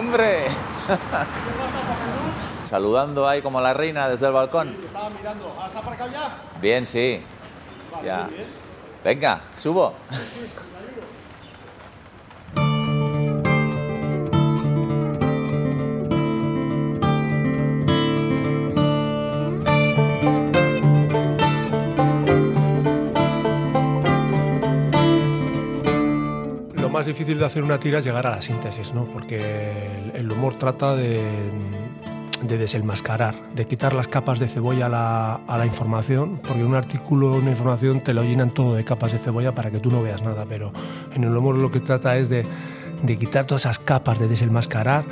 ¡Hombre! Saludando ahí como la reina desde el balcón. Estaba mirando. ¿Has aparcado ya? Bien, sí. Vale, Ya. bien. Venga, subo. Lo más difícil de hacer una tira es llegar a la síntesis, ¿no? Porque el, humor trata de, de desenmascarar, de quitar las capas de cebolla a la, a la información, porque un artículo, una información te lo llenan todo de capas de cebolla para que tú no veas nada, pero en el humor lo que trata es de, de quitar todas esas capas, de desenmascarar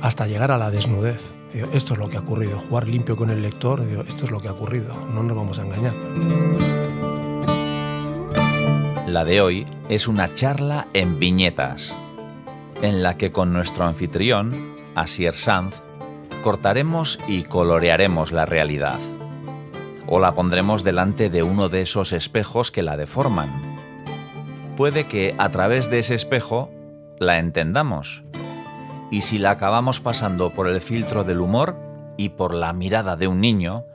hasta llegar a la desnudez. Esto es lo que ha ocurrido, jugar limpio con el lector, esto es lo que ha ocurrido, no nos vamos a engañar. La de hoy es una charla en viñetas, en la que con nuestro anfitrión, Asier Sanz, cortaremos y colorearemos la realidad. O la pondremos delante de uno de esos espejos que la deforman. Puede que a través de ese espejo la entendamos. Y si la acabamos pasando por el filtro del humor y por la mirada de un niño,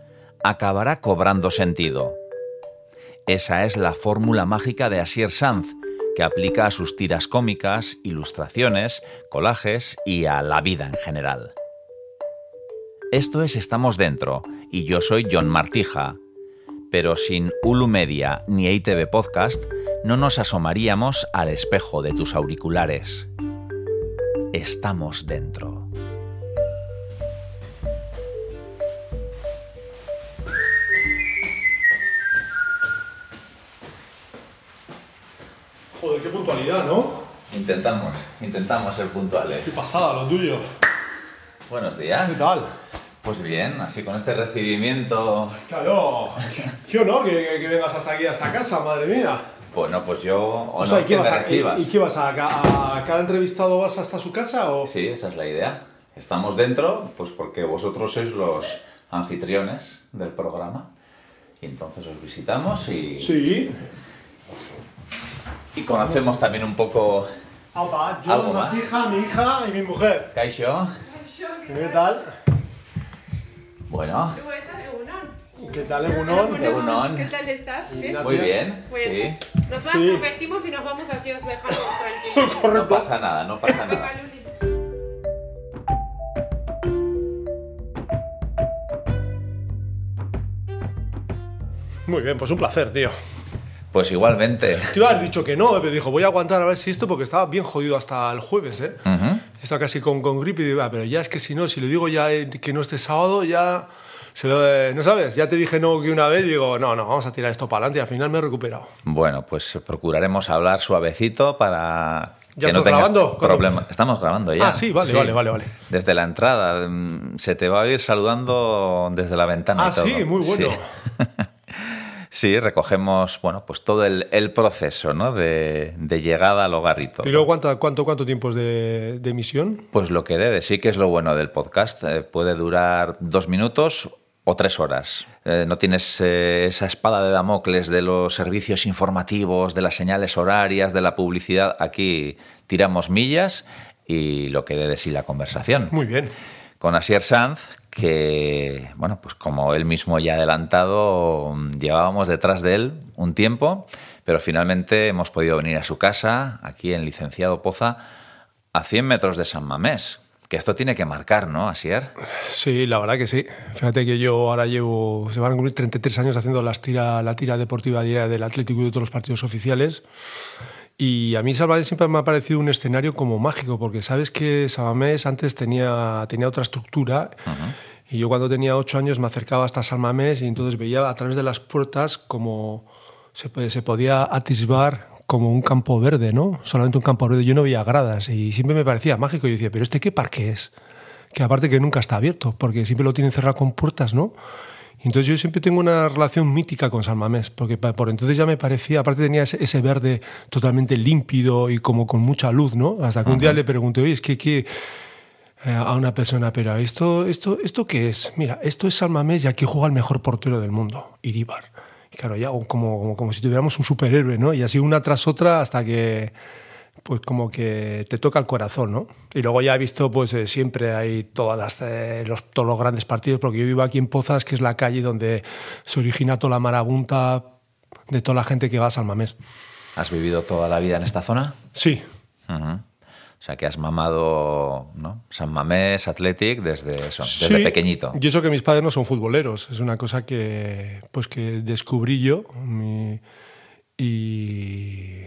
acabará cobrando sentido. Esa es la fórmula mágica de Asier Sanz, que aplica a sus tiras cómicas, ilustraciones, colajes y a la vida en general. Esto es Estamos Dentro, y yo soy John Martija. Pero sin Ulu Media ni ITV Podcast, no nos asomaríamos al espejo de tus auriculares. Estamos dentro. Intentamos, ser puntuales. Qué pasada lo tuyo. Buenos días. ¿Qué tal? Pues bien, así con este recibimiento. Claro, qué honor que, que vengas hasta aquí, hasta casa, madre mía. Bueno, pues yo. O sea, ¿y qué, vas a, y, y qué vas a, a, a cada entrevistado vas hasta su casa o...? Sí, esa es la idea. Estamos dentro, pues porque vosotros sois los anfitriones del programa. Y entonces os visitamos y, Sí. y conocemos también un poco. Opa, yo, ¿Algo mi hija, mi hija y mi mujer. ¿Qué tal? Bueno, ¿Qué tal, Egunon? Egunon. ¿Qué tal estás? ¿Bien? Muy bien. Bueno. Sí. Nosotros Sí. nos vestimos y nos vamos así, os dejamos tranquilos. No pasa nada, no pasa nada. Muy bien, pues un placer, tío. Pues igualmente. Te iba a haber dicho que no, pero dijo, voy a aguantar a ver si esto, porque estaba bien jodido hasta el jueves, ¿eh? Ujú. Estaba casi con, con gripe y digo, "Ah, pero ya es que si no, si le digo ya eh, que no este sábado, ya... Se lo, eh, no sabes, ya te dije no que una vez, digo, no, no, vamos a tirar esto para adelante y al final me he recuperado. Bueno, pues procuraremos hablar suavecito para ¿Ya no estás tengas grabando? problemas. Estamos grabando ya. Ah, sí, vale, vale, vale, vale. Desde la entrada. mm, Se te va a ir saludando desde la ventana. Ah, y todo. sí, muy bueno. Sí. Sí, recogemos bueno, pues todo el, el proceso ¿no? de, de llegada al hogar y todo. ¿Y luego cuánto, cuánto, cuánto tiempo es de, de emisión? Pues lo que debe, sí que es lo bueno del podcast. Eh, puede durar dos minutos o tres horas. Eh, no tienes eh, esa espada de Damocles de los servicios informativos, de las señales horarias, de la publicidad. Aquí tiramos millas y lo que debe sí la conversación. Muy bien. Con Asier Sanz, que, bueno, pues como él mismo ya adelantado, llevábamos detrás de él un tiempo, pero finalmente hemos podido venir a su casa, aquí en Licenciado Poza, a 100 metros de San Mamés. Que esto tiene que marcar, ¿no, Asier? Sí, la verdad que sí. Fíjate que yo ahora llevo, se van a cumplir 33 años haciendo las tira, la tira deportiva diaria del Atlético y de todos los partidos oficiales. Y a mí Salvador siempre me ha parecido un escenario como mágico, porque sabes que Samamés antes tenía, tenía otra estructura. Y yo cuando tenía ocho años me acercaba hasta San Mamés y entonces veía a través de las puertas como se, se podía atisbar como un campo verde, ¿no? Solamente un campo verde. Yo no veía gradas y siempre me parecía mágico. Yo decía, ¿pero este qué parque es? Que aparte que nunca está abierto, porque siempre lo tienen cerrado con puertas, ¿no? Entonces yo siempre tengo una relación mítica con San Mamés, porque por entonces ya me parecía, aparte tenía ese, ese verde totalmente límpido y como con mucha luz, ¿no? Hasta que un día le pregunté, oye, es que, que eh, a una persona, pero ¿esto, esto, ¿esto qué es? Mira, esto es San Mamés y aquí juega el mejor portero del mundo, Iribar. Y claro, ya como, como, como si tuviéramos un superhéroe, ¿no? Y así una tras otra hasta que pues como que te toca el corazón, ¿no? Y luego ya he visto, pues eh, siempre hay todas las, eh, los, todos los grandes partidos, porque yo vivo aquí en Pozas, que es la calle donde se origina toda la marabunta de toda la gente que va a San Mamés. ¿Has vivido toda la vida en esta zona? Sí. Ujú. O sea, que has mamado ¿no? San Mamés, Athletic, desde, eso, desde Sí, pequeñito. Y eso que mis padres no son futboleros, es una cosa que, pues que descubrí yo. mi- y,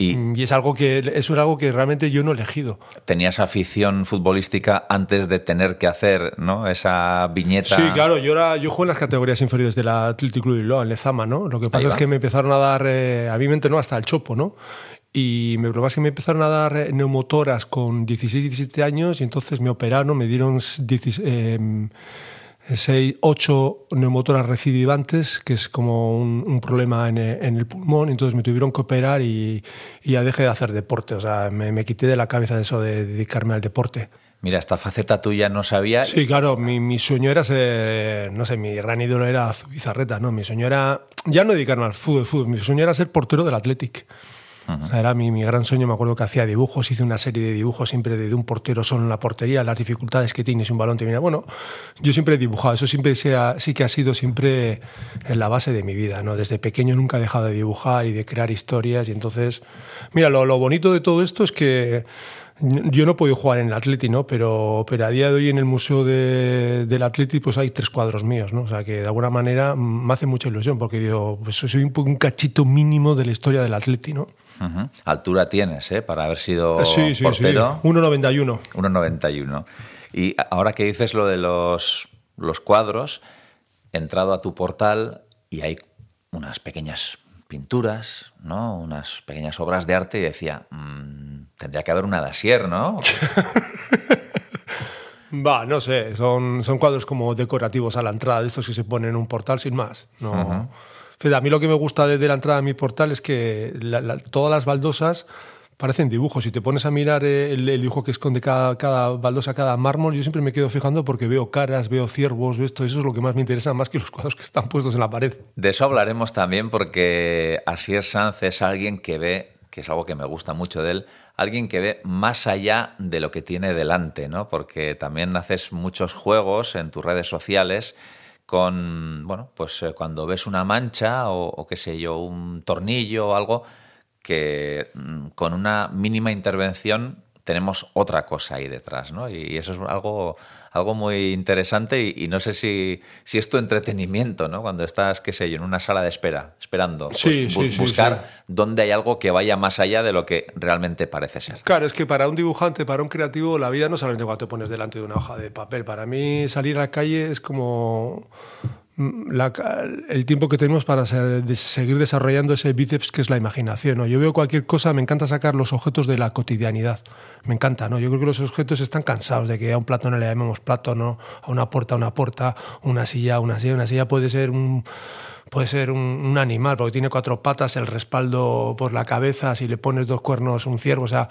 ¿Y y es algo que era algo que realmente yo no he elegido. tenías afición futbolística antes de tener que hacer ¿no? esa viñeta? Sí, claro, yo, era, yo juego en las categorías inferiores del Athletic Club de Bilbao, en Lezama, ¿no? Lo que pasa es que me empezaron a dar, eh, a mí me entrenó hasta el chopo, ¿no? Y me es que me empezaron a dar eh, neumotoras con 16, 17 años y entonces me operaron, me dieron 16, eh, 6, 8 neumotoras recidivantes, que es como un, un problema en, eh, en el pulmón, entonces me tuvieron que operar y, y ya dejé de hacer deporte, o sea, me, me quité de la cabeza eso de dedicarme al deporte. Mira, esta faceta tuya no sabía. Sí, claro, mi, mi sueño era ser, no sé, mi gran ídolo era Zubizarreta, ¿no? Mi sueño era, ya no dedicarme al fútbol, fútbol, mi sueño era ser portero del Athletic. Era mi, mi gran sueño, me acuerdo que hacía dibujos, hice una serie de dibujos siempre de, un portero solo en la portería, las dificultades que tiene si un balón te viene. Bueno, yo siempre he dibujado, eso siempre sea, sí que ha sido siempre en la base de mi vida, ¿no? Desde pequeño nunca he dejado de dibujar y de crear historias. Y entonces, mira, lo, lo bonito de todo esto es que yo no he podido jugar en el Atleti, ¿no? Pero, pero a día de hoy en el Museo de- del Atleti pues hay tres cuadros míos, ¿no? O sea que de alguna manera me hace mucha ilusión porque digo, pues soy un, un cachito mínimo de la historia del Atleti, ¿no? Altura tienes, ¿eh? Para haber sido sí, sí, portero. sí. 1,91. 1,91. Y ahora que dices lo de los, los cuadros, he entrado a tu portal y hay unas pequeñas pinturas, ¿no? Unas pequeñas obras de arte y decía, "Mm, tendría que haber una Dasier, ¿no? Va, no sé, son, son cuadros como decorativos a la entrada, de estos que se ponen en un portal sin más. No. A mí lo que me gusta de, de la entrada a mi portal es que la- la- todas las baldosas parecen dibujos. Si te pones a mirar eh, el, dibujo que esconde cada, cada baldosa, cada mármol, yo siempre me quedo fijando porque veo caras, veo ciervos, veo esto, eso es lo que más me interesa, más que los cuadros que están puestos en la pared. De eso hablaremos también porque Asier Sanz es alguien que ve, que es algo que me gusta mucho de él, alguien que ve más allá de lo que tiene delante, ¿no? Porque también haces muchos juegos en tus redes sociales con, bueno, pues eh, cuando ves una mancha o qué sé yo, un tornillo o algo que mm, con una mínima intervención tenemos otra cosa ahí detrás, ¿no? Y eso es algo, algo muy interesante y, y no sé si, si es tu entretenimiento, ¿no? Cuando estás, qué sé yo, en una sala de espera, esperando, pues, Sí, bu- sí, sí, buscar sí. dónde hay algo que vaya más allá de lo que realmente parece ser. Claro, es que para un dibujante, para un creativo, la vida no es solamente cuando te pones delante de una hoja de papel. Para mí salir a la calle es como ca- el tiempo que tenemos para seguir desarrollando ese bíceps que es la imaginación. ¿no? Yo veo cualquier cosa, me encanta sacar los objetos de la cotidianidad. Me encanta, ¿no? Yo creo que los objetos están cansados de que a un plato no le llamemos plato, ¿no? A una puerta, una puerta, una silla, una silla. Una silla puede ser un puede ser un animal, porque tiene cuatro patas, el respaldo por la cabeza, si le pones dos cuernos, un ciervo, o sea,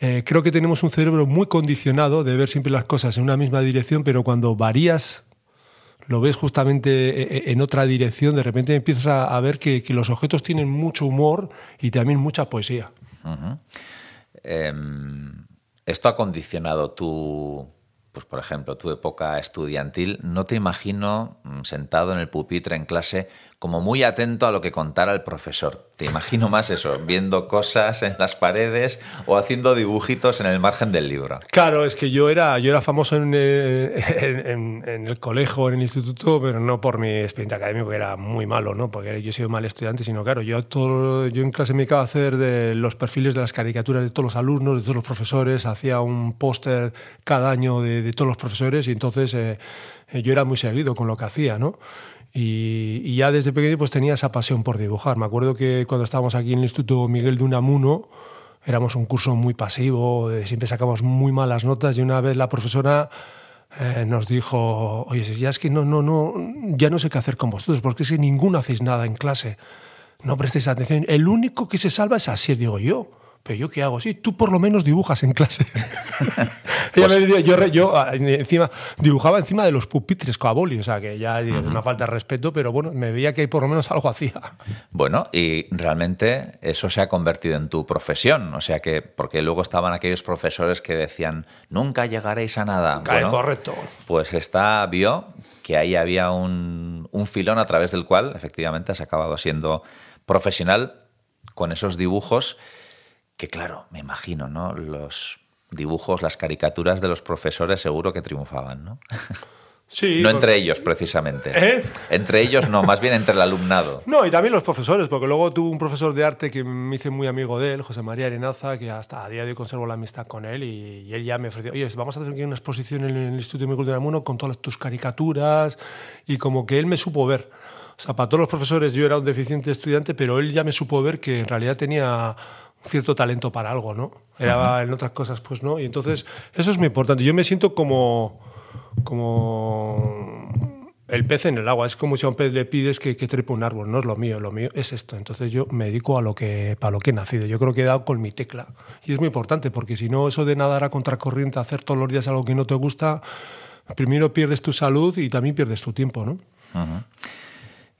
eh, creo que tenemos un cerebro muy condicionado de ver siempre las cosas en una misma dirección, pero cuando varías, lo ves justamente eh, eh, en otra dirección, de repente empiezas a, ver que, los objetos tienen mucho humor y también mucha poesía. Em, esto ha condicionado tu, pues por ejemplo, tu época estudiantil. No te imagino mm, sentado en el pupitre en clase como muy atento a lo que contara el profesor. Te imagino más eso, viendo cosas en las paredes o haciendo dibujitos en el margen del libro. Claro, es que yo era, yo era famoso en, eh, en- en- en el colegio, en el instituto, pero no por mi expediente académico, que era muy malo, ¿no? porque yo he sido mal estudiante, sino claro, yo, todo, yo en clase me dedicaba a hacer de los perfiles de las caricaturas de todos los alumnos, de todos los profesores, hacía un póster cada año de, de todos los profesores y entonces eh, eh, yo era muy seguido con lo que hacía, ¿no? Y, ya desde pequeño pues tenía esa pasión por dibujar. Me acuerdo que cuando estábamos aquí en el Instituto Miguel de Unamuno, éramos un curso muy pasivo, siempre sacamos muy malas notas y una vez la profesora eh, nos dijo, oye, ya es que no, no, no, ya no sé qué hacer con vosotros, porque es que ninguno hacéis nada en clase. No prestéis atención. El único que se salva es así, digo yo. Pero yo qué hago? Sí, tú por lo menos dibujas en clase. Ella me decía, yo, ah, encima dibujaba encima de los pupitres con boli, o sea que ya es una falta de respeto, pero bueno, me veía que por lo menos algo hacía. Bueno, y realmente eso se ha convertido en tu profesión, o sea que, porque luego estaban aquellos profesores que decían, nunca llegaréis a nada. Cae, Bueno, correcto. Pues esta vio que ahí había un, un filón a través del cual efectivamente has acabado siendo profesional con esos dibujos que, claro, me imagino, ¿no? Los dibujos, las caricaturas de los profesores seguro que triunfaban, ¿no? Sí, no porque- entre ellos, precisamente. ¿Eh? Entre ellos no, más bien entre el alumnado. No, y también los profesores, porque luego tuve un profesor de arte que me hice muy amigo de él, José María Arenaza, que hasta a día de hoy conservo la amistad con él, y, y él ya me ofreció, oye, vamos a hacer aquí una exposición en el Instituto de Cultura del Mundo con todas tus caricaturas, y como que él me supo ver. O sea, para todos los profesores yo era un deficiente estudiante, pero él ya me supo ver que en realidad tenía cierto talento para algo, ¿no? Era en otras cosas, pues no. Y entonces, eso es muy importante. Yo me siento como como el pez en el agua. Es como si a un pez le pides que, que trepe un árbol. No es lo mío, lo mío es esto. Entonces yo me dedico a lo que, para lo que he nacido. Yo creo que he dado con mi tecla. Y es muy importante porque si no, eso de nadar a contracorriente, hacer todos los días algo que no te gusta, primero pierdes tu salud y también pierdes tu tiempo, ¿no?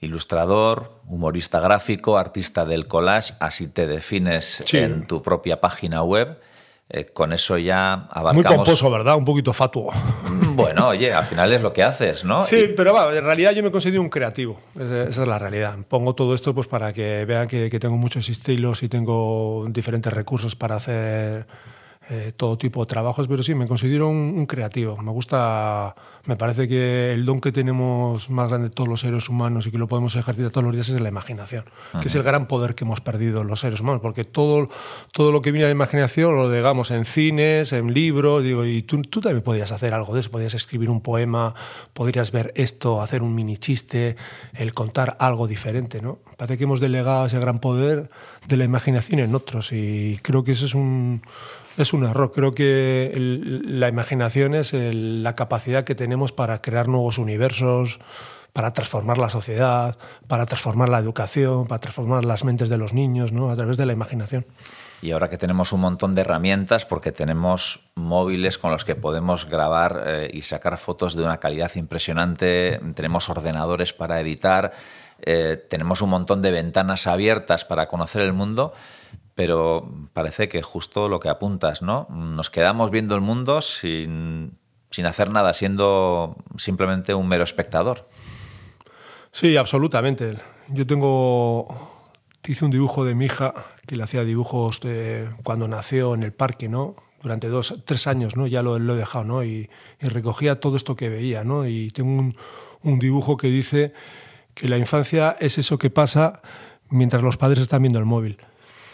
Ilustrador, humorista gráfico, artista del collage, así te defines Sí. en tu propia página web. Eh, con eso ya Muy abarcamos. pomposo, ¿verdad? Un poquito fatuo. Bueno, oye, al final es lo que haces, ¿no? Sí, Y- pero va, en realidad yo me considero un creativo. Esa, esa es la realidad. Pongo todo esto pues para que vean que, que tengo muchos estilos y tengo diferentes recursos para hacer eh, todo tipo de trabajos, pero sí, me considero un, un creativo. Me gusta, me parece que el don que tenemos más grande de todos los seres humanos y que lo podemos ejercitar todos los días es la imaginación, que es el gran poder que hemos perdido los seres humanos, porque todo, todo lo que viene a la imaginación lo digamos en cines, en libros, digo, y tú, tú también podrías hacer algo de eso, podrías escribir un poema, podrías ver esto, hacer un mini chiste, el contar algo diferente, ¿no? Parece que hemos delegado ese gran poder de la imaginación en otros y creo que eso es un, es un error. Creo que el- la imaginación es el- la capacidad que tenemos para crear nuevos universos, para transformar la sociedad, para transformar la educación, para transformar las mentes de los niños, ¿no? A través de la imaginación. Y ahora que tenemos un montón de herramientas, porque tenemos móviles con los que podemos grabar eh, y sacar fotos de una calidad impresionante, tenemos ordenadores para editar, eh, tenemos un montón de ventanas abiertas para conocer el mundo, pero parece que justo lo que apuntas, ¿no? Nos quedamos viendo el mundo sin, sin hacer nada, siendo simplemente un mero espectador. Sí, absolutamente. Yo tengo. Hice un dibujo de mi hija que le hacía dibujos de cuando nació en el parque, ¿no? Durante dos, tres años, ¿no? Ya lo, lo he dejado, ¿no? Y, y recogía todo esto que veía, ¿no? Y tengo un, un dibujo que dice que la infancia es eso que pasa mientras los padres están viendo el móvil.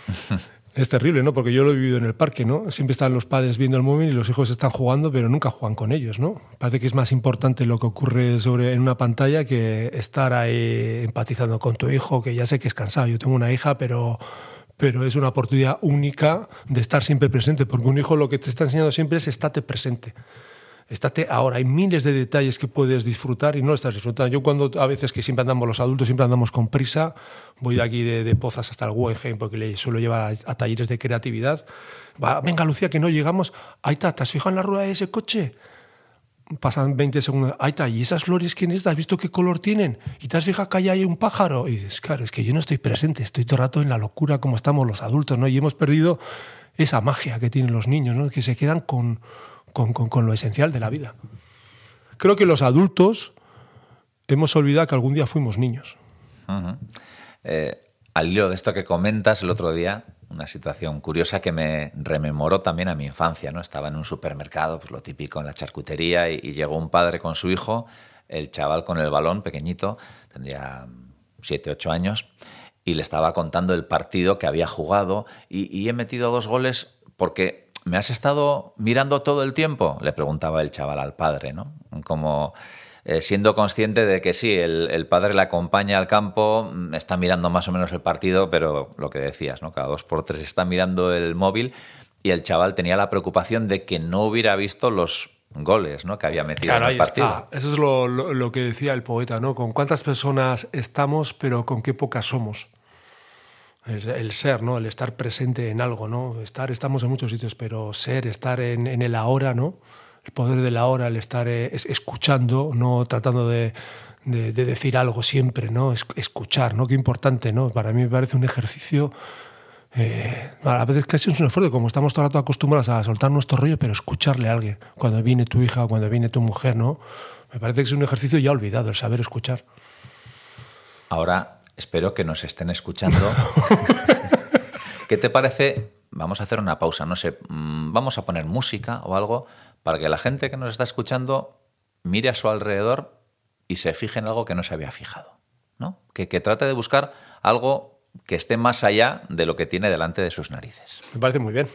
Es terrible, ¿no? Porque yo lo he vivido en el parque, ¿no? Siempre están los padres viendo el móvil y los hijos están jugando, pero nunca juegan con ellos, ¿no? Parece que es más importante lo que ocurre sobre en una pantalla que estar ahí empatizando con tu hijo, que ya sé que es cansado. Yo tengo una hija, pero pero es una oportunidad única de estar siempre presente, porque un hijo lo que te está enseñando siempre es estate presente. Estate ahora, hay miles de detalles que puedes disfrutar y no estás disfrutando. Yo cuando a veces que siempre andamos los adultos, siempre andamos con prisa, voy de aquí de, Pozas hasta el Guggenheim porque le suelo llevar a, talleres de creatividad. Va, venga Lucía, que no llegamos. Ahí está, ¿te has fijado en la rueda de ese coche? Pasan 20 segundos. Ahí está, ¿y esas flores quiénes? ¿Has visto qué color tienen? ¿Y te has fijado que ahí hay un pájaro? Y dices, claro, es que yo no estoy presente, estoy todo el rato en la locura como estamos los adultos, ¿no? Y hemos perdido esa magia que tienen los niños, ¿no? Que se quedan con, con, con, con lo esencial de la vida. Creo que los adultos hemos olvidado que algún día fuimos niños. Eh, al hilo de esto que comentas el otro día, una situación curiosa que me rememoró también a mi infancia, ¿no? Estaba en un supermercado, pues lo típico en la charcutería, y, y llegó un padre con su hijo, el chaval con el balón pequeñito, tendría 7, 8 años, y le estaba contando el partido que había jugado, y, y he metido dos goles porque ¿me has estado mirando todo el tiempo? Le preguntaba el chaval al padre, ¿no? Como eh, siendo consciente de que sí, el, el, padre le acompaña al campo, está mirando más o menos el partido, pero lo que decías, ¿no? Cada dos por tres está mirando el móvil y el chaval tenía la preocupación de que no hubiera visto los goles ¿no? que había metido claro, en el partido. Está. Eso es lo, lo, lo, que decía el poeta, ¿no? Con cuántas personas estamos, pero con qué pocas somos. El ser, ¿no? El estar presente en algo, ¿no? Estar, estamos en muchos sitios, pero ser, estar en, en el ahora, ¿no? El poder del ahora, el estar eh, escuchando, no tratando de, de, decir algo siempre, ¿no? escuchar, ¿no? Qué importante, ¿no? Para mí me parece un ejercicio... Eh, a veces casi es un esfuerzo, como estamos todo el rato acostumbrados a soltar nuestro rollo, pero escucharle a alguien, cuando viene tu hija cuando viene tu mujer, ¿no? Me parece que es un ejercicio ya olvidado, el saber escuchar. Ahora, Espero que nos estén escuchando. ¿Qué te parece? Vamos a hacer una pausa, no sé, mm, vamos a poner música o algo para que la gente que nos está escuchando mire a su alrededor y se fije en algo que no se había fijado. ¿no? Que, que trate de buscar algo que esté más allá de lo que tiene delante de sus narices. Me parece muy bien.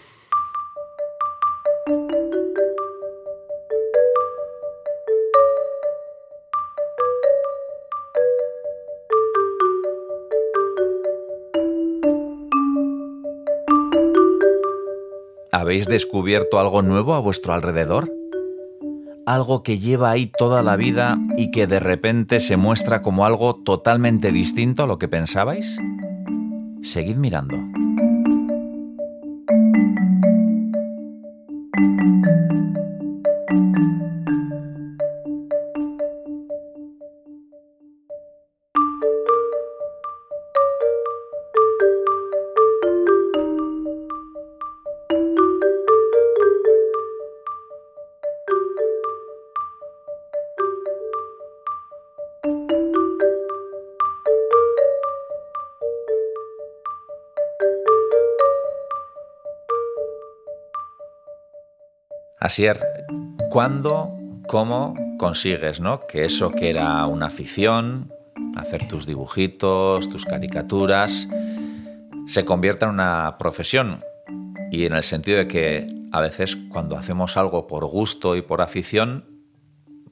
¿Habéis descubierto algo nuevo a vuestro alrededor? Algo que lleva ahí toda la vida y que de repente se muestra como algo totalmente distinto a lo que pensabais? Seguid mirando. Asier, ¿cuándo, cómo consigues ¿no? que eso que era una afición, hacer tus dibujitos, tus caricaturas, se convierta en una profesión? Y en el sentido de que a veces cuando hacemos algo por gusto y por afición,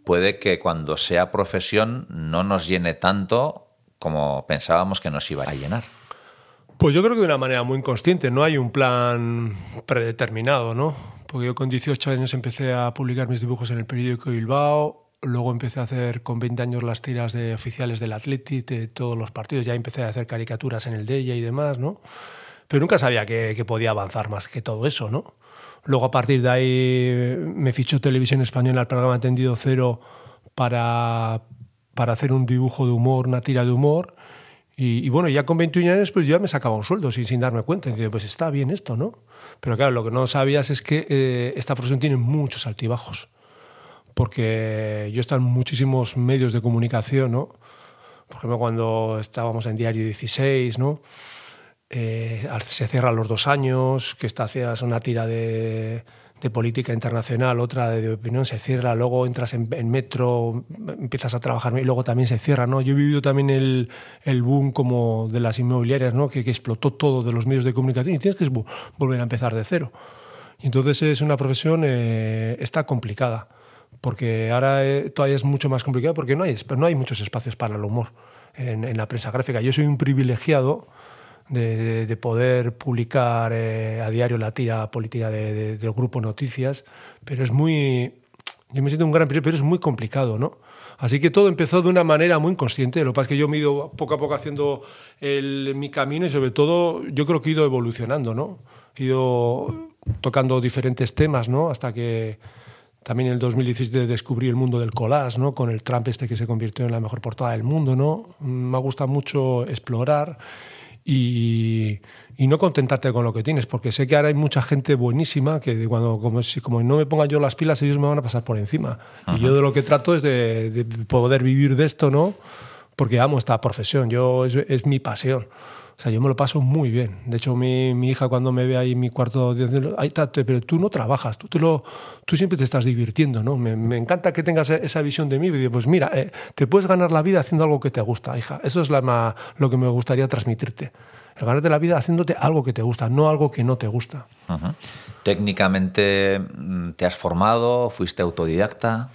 puede que cuando sea profesión no nos llene tanto como pensábamos que nos iba a llenar. Pues yo creo que de una manera muy inconsciente, no hay un plan predeterminado, ¿no? Porque yo con 18 años empecé a publicar mis dibujos en el periódico Bilbao, luego empecé a hacer con 20 años las tiras de oficiales del Athletic, de todos los partidos, ya empecé a hacer caricaturas en el Deia y demás, ¿no? Pero nunca sabía que, podía avanzar más que todo eso, ¿no? Luego a partir de ahí me fichó Televisión Española al programa Atendido Cero para, para hacer un dibujo de humor, una tira de humor. Y, bueno, ya con 21 años pues ya me sacaba un sueldo sin, sin darme cuenta. Y pues está bien esto, ¿no? Pero claro, lo que no sabías es que eh, esta profesión tiene muchos altibajos. Porque yo he estado en muchísimos medios de comunicación, ¿no? Por ejemplo, cuando estábamos en Diario 16, ¿no? Eh, se cierran los dos años, que está, hacías una tira de, de política internacional, otra de, opinión, se cierra, luego entras en, metro, empiezas a trabajar y luego también se cierra. ¿no? Yo he vivido también el, el boom como de las inmobiliarias, ¿no? que, que, explotó todo de los medios de comunicación y tienes que volver a empezar de cero. Y entonces es una profesión, eh, está complicada, porque ahora eh, todavía es mucho más complicada porque no hay, no hay muchos espacios para el humor en, en la prensa gráfica. Yo soy un privilegiado de, poder publicar eh, a diario la tira política del grupo Noticias, pero es muy... Yo me siento un gran pero es muy complicado, ¿no? Así que todo empezó de una manera muy inconsciente. Lo que pasa es que yo me he ido poco a poco haciendo el, mi camino y sobre todo yo creo que he ido evolucionando, ¿no? He ido tocando diferentes temas, ¿no? Hasta que también en el 2017 descubrí el mundo del collage, ¿no? Con el Trump este que se convirtió en la mejor portada del mundo, ¿no? Me gusta mucho explorar y, no contentarte con lo que tienes, porque sé que ahora hay mucha gente buenísima que cuando como, si, como no me ponga yo las pilas, ellos me van a pasar por encima. Y yo de lo que trato es de, poder vivir de esto, ¿no? Porque amo esta profesión, yo es, es mi pasión. O sea, yo me lo paso muy bien. De hecho, mi, mi hija cuando me ve ahí en mi cuarto, dice, ahí está, pero tú no trabajas, tú, te lo, tú siempre te estás divirtiendo, ¿no? Me, me encanta que tengas e, esa visión de mí. Y digo, pues mira, eh, te puedes ganar la vida haciendo algo que te gusta, hija. Eso es la, lo que me gustaría transmitirte. El ganarte la vida haciéndote algo que te gusta, no algo que no te gusta. Técnicamente, mm, ¿te has formado? ¿Fuiste autodidacta?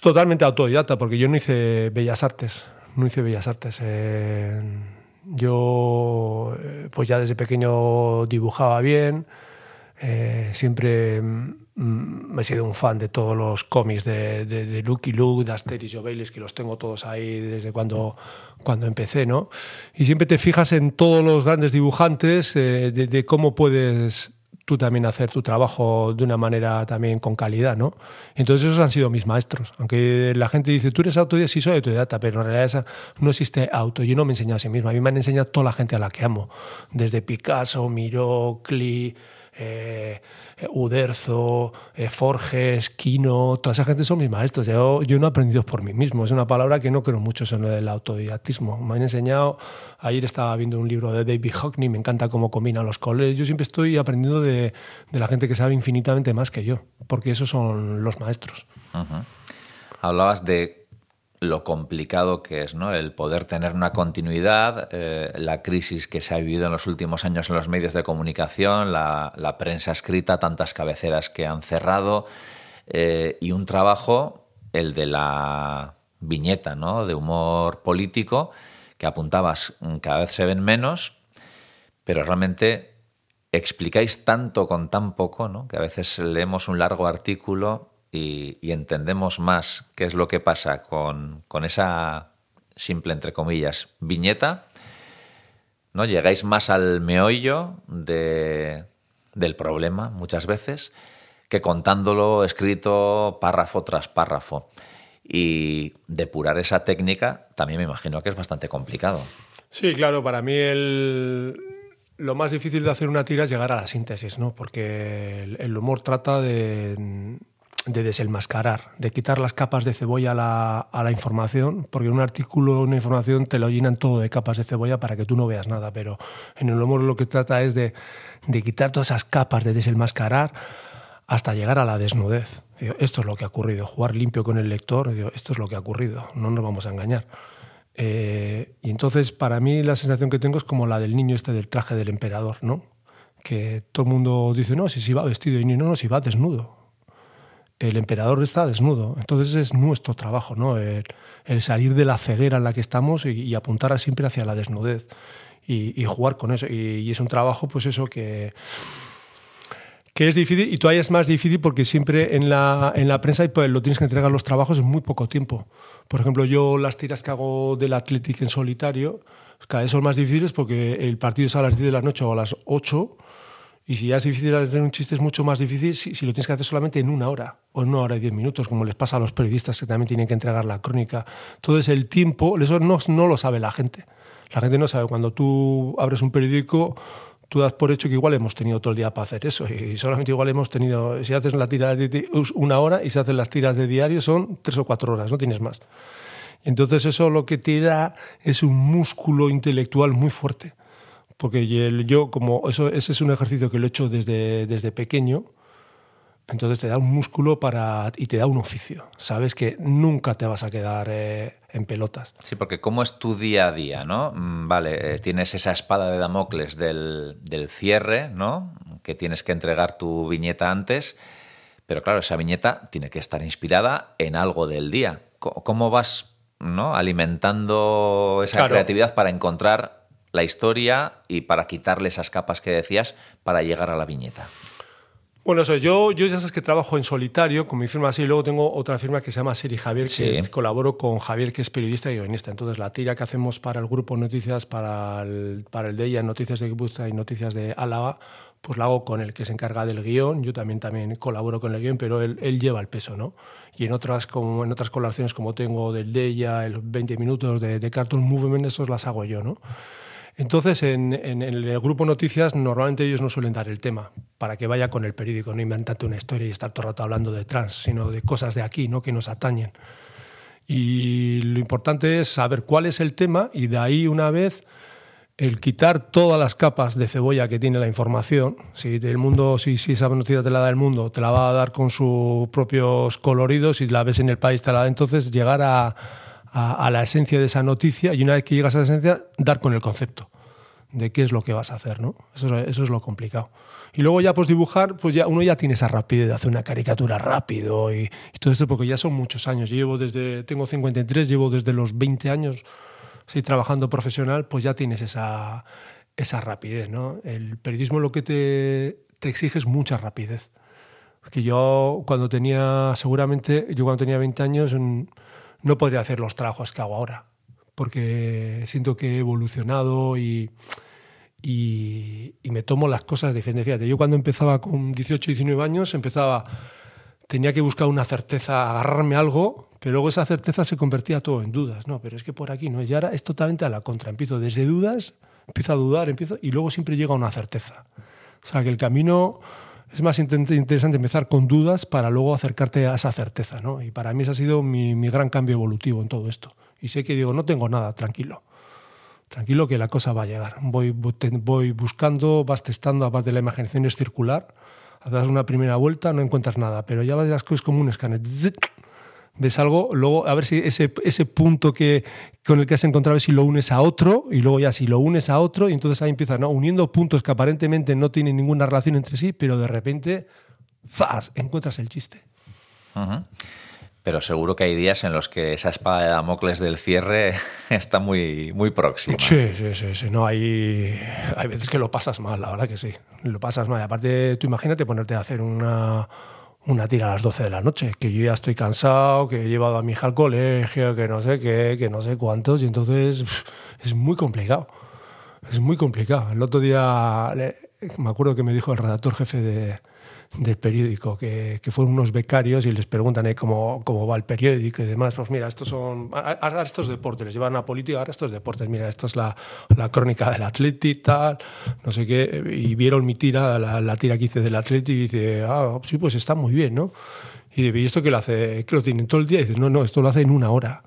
Totalmente autodidacta, porque yo no hice bellas artes. No hice bellas artes. Yo, eh, pues ya desde pequeño dibujaba bien, eh, siempre mm, mm, he sido un fan de todos los cómics de, de, de Lucky Luke, de Asterix y Obelix, que los tengo todos ahí desde cuando, cuando empecé, ¿no? Y siempre te fijas en todos los grandes dibujantes eh, de, de cómo puedes tú también hacer tu trabajo de una manera también con calidad, ¿no? Entonces esos han sido mis maestros. Aunque la gente dice, tú eres autodidacta, sí soy autodidacta, pero en realidad esa, no existe auto. Yo no me he enseñado a sí mismo. A mí me han enseñado toda la gente a la que amo. Desde Picasso, Miró, Klee, eh, Uderzo, eh, Forges, Kino, toda esa gente son mis maestros. Yo, no he aprendido por mí mismo. Es una palabra que no creo mucho en el autodidactismo. Me han enseñado, ayer estaba viendo un libro de David Hockney, me encanta cómo combina los colores. Yo siempre estoy aprendiendo de, la gente que sabe infinitamente más que yo, porque esos son los maestros. Hablabas de lo complicado que es ¿no? el poder tener una continuidad, eh, la crisis que se ha vivido en los últimos años en los medios de comunicación, la, prensa escrita, tantas cabeceras que han cerrado eh, y un trabajo, el de la viñeta ¿no? de humor político, que apuntabas cada vez se ven menos, pero realmente explicáis tanto con tan poco, ¿no? que a veces leemos un largo artículo y, entendemos más qué es lo que pasa con, con, esa simple, entre comillas, viñeta, ¿no? Llegáis más al meollo de, del problema muchas veces que contándolo escrito párrafo tras párrafo. Y depurar esa técnica también me imagino que es bastante complicado. Sí, claro, para mí el, lo más difícil de hacer una tira es llegar a la síntesis, ¿no? Porque el, el humor trata de de desenmascarar, de quitar las capas de cebolla a la, a la, información, porque un artículo, una información te lo llenan todo de capas de cebolla para que tú no veas nada, pero en el humor lo que trata es de, de quitar todas esas capas, de desenmascarar hasta llegar a la desnudez. Esto es lo que ha ocurrido, jugar limpio con el lector, esto es lo que ha ocurrido, no nos vamos a engañar. Eh, y entonces para mí la sensación que tengo es como la del niño este del traje del emperador, ¿no? Que todo el mundo dice, no, si, si va vestido y no, no, si va desnudo el emperador está desnudo. Entonces es nuestro trabajo, ¿no? El, el salir de la ceguera en la que estamos y, y apuntar siempre hacia la desnudez y, y jugar con eso. Y, y, es un trabajo, pues eso, que, que es difícil y todavía es más difícil porque siempre en la, en la prensa pues, lo tienes que entregar los trabajos en muy poco tiempo. Por ejemplo, yo las tiras que hago del Athletic en solitario, cada vez son más difíciles porque el partido es a las 10 de la noche o a las 8 y si ya es difícil hacer un chiste, es mucho más difícil si, si, lo tienes que hacer solamente en una hora o en una hora y diez minutos, como les pasa a los periodistas que también tienen que entregar la crónica. Entonces, el tiempo, eso no, no lo sabe la gente. La gente no sabe. Cuando tú abres un periódico, tú das por hecho que igual hemos tenido todo el día para hacer eso. Y solamente igual hemos tenido, si haces la tira de una hora y se hacen las tiras de diario, son tres o cuatro horas, no tienes más. Entonces, eso lo que te da es un músculo intelectual muy fuerte porque yo como eso ese es un ejercicio que lo he hecho desde, desde pequeño entonces te da un músculo para y te da un oficio. Sabes que nunca te vas a quedar eh, en pelotas. Sí porque cómo es tu día a día no vale eh, tienes esa espada de Damocles del, del cierre no que tienes que entregar tu viñeta antes pero claro esa viñeta tiene que estar inspirada en algo del día. Cómo vas no alimentando esa claro. creatividad para encontrar la historia y para quitarle esas capas que decías para llegar a la viñeta. Bueno, eso, yo, yo ya sabes que trabajo en solitario con mi firma así, y luego tengo otra firma que se llama Seri Javier, que sí. colaboro con Javier, que es periodista y guionista. Entonces, la tira que hacemos para el grupo Noticias, para el, para el de ella, Noticias de Guipúzcoa y Noticias de Álava, pues la hago con el que se encarga del guion. Yo también, también colaboro con el guion, pero él, él lleva el peso, ¿no? Y en otras, como, en otras colaboraciones, como tengo del de ella, el 20 minutos de, de Cartoon Movement, esos las hago yo, ¿no? Entonces, en, el grupo Noticias, normalmente ellos no suelen dar el tema para que vaya con el periódico, no inventarte una historia y estar todo el rato hablando de trans, sino de cosas de aquí, ¿no? que nos atañen. Y lo importante es saber cuál es el tema y de ahí, una vez, el quitar todas las capas de cebolla que tiene la información. Si del mundo, si, si esa noticia te la da el mundo, te la va a dar con sus propios coloridos, si la ves en el país, te la da. Entonces, llegar a a, la esencia de esa noticia y una vez que llegas a esa esencia, dar con el concepto de qué es lo que vas a hacer, ¿no? Eso, es lo complicado. Y luego ya pues dibujar, pues ya uno ya tiene esa rapidez de hacer una caricatura rápido y, y todo esto porque ya son muchos años. Llevo desde, tengo 53, llevo desde los 20 años sí, trabajando profesional, pues ya tienes esa, esa rapidez, ¿no? El periodismo lo que te, te exige es mucha rapidez Que yo cuando tenía, seguramente, yo cuando tenía 20 años mm, no podría hacer los trabajos que hago ahora, porque siento que he evolucionado y, y, y me tomo las cosas diferentes. Fíjate, yo cuando empezaba con 18, 19 años, empezaba, tenía que buscar una certeza, agarrarme algo, pero luego esa certeza se convertía todo en dudas. No, pero es que por aquí no, y ahora es totalmente a la contra. Empiezo desde dudas, empiezo a dudar, empiezo, y luego siempre llega una certeza. O sea, que el camino es más interesante empezar con dudas para luego acercarte a esa certeza, ¿no? Y para mí ese ha sido mi, mi gran cambio evolutivo en todo esto. Y sé que digo, no tengo nada, tranquilo. Tranquilo que la cosa va a llegar. Voy, voy buscando, vas testando, aparte la imaginación es circular. Das una primera vuelta, no encuentras nada, pero ya vas las cosas como un escáner. Zzz, Ves algo, luego a ver si ese, ese punto que, con el que has encontrado, si lo unes a otro, y luego ya si lo unes a otro, y entonces ahí empiezas, ¿no? Uniendo puntos que aparentemente no tienen ninguna relación entre sí, pero de repente, ¡zas! encuentras el chiste. Pero seguro que hay días en los que esa espada de Damocles del cierre está muy, muy próxima. Sí, sí, sí, sí. No, hay, hay veces que lo pasas mal, la verdad que sí. Lo pasas mal. Y aparte, tú imagínate ponerte a hacer una, una tira a las 12 de la noche, que yo ya estoy cansado, que he llevado a mi hija al colegio, que no sé qué, que no sé cuántos, y entonces es muy complicado. Es muy complicado. El otro día me acuerdo que me dijo el redactor jefe de- del periódico que, fueron unos becarios y les preguntan eh, cómo, cómo va el periódico y demás. Pues mira, estos son. Ahora estos deportes, les llevan a política, ahora estos deportes. Mira, esto es la, la crónica del Atleti, tal, no sé qué. Y vieron mi tira, la, tira que hice del Atleti y dice, ah, sí, pues está muy bien, ¿no? Y dice, ¿y esto que lo hace? ¿Que lo tienen todo el día? Y dice, no, no, esto lo hace en una hora.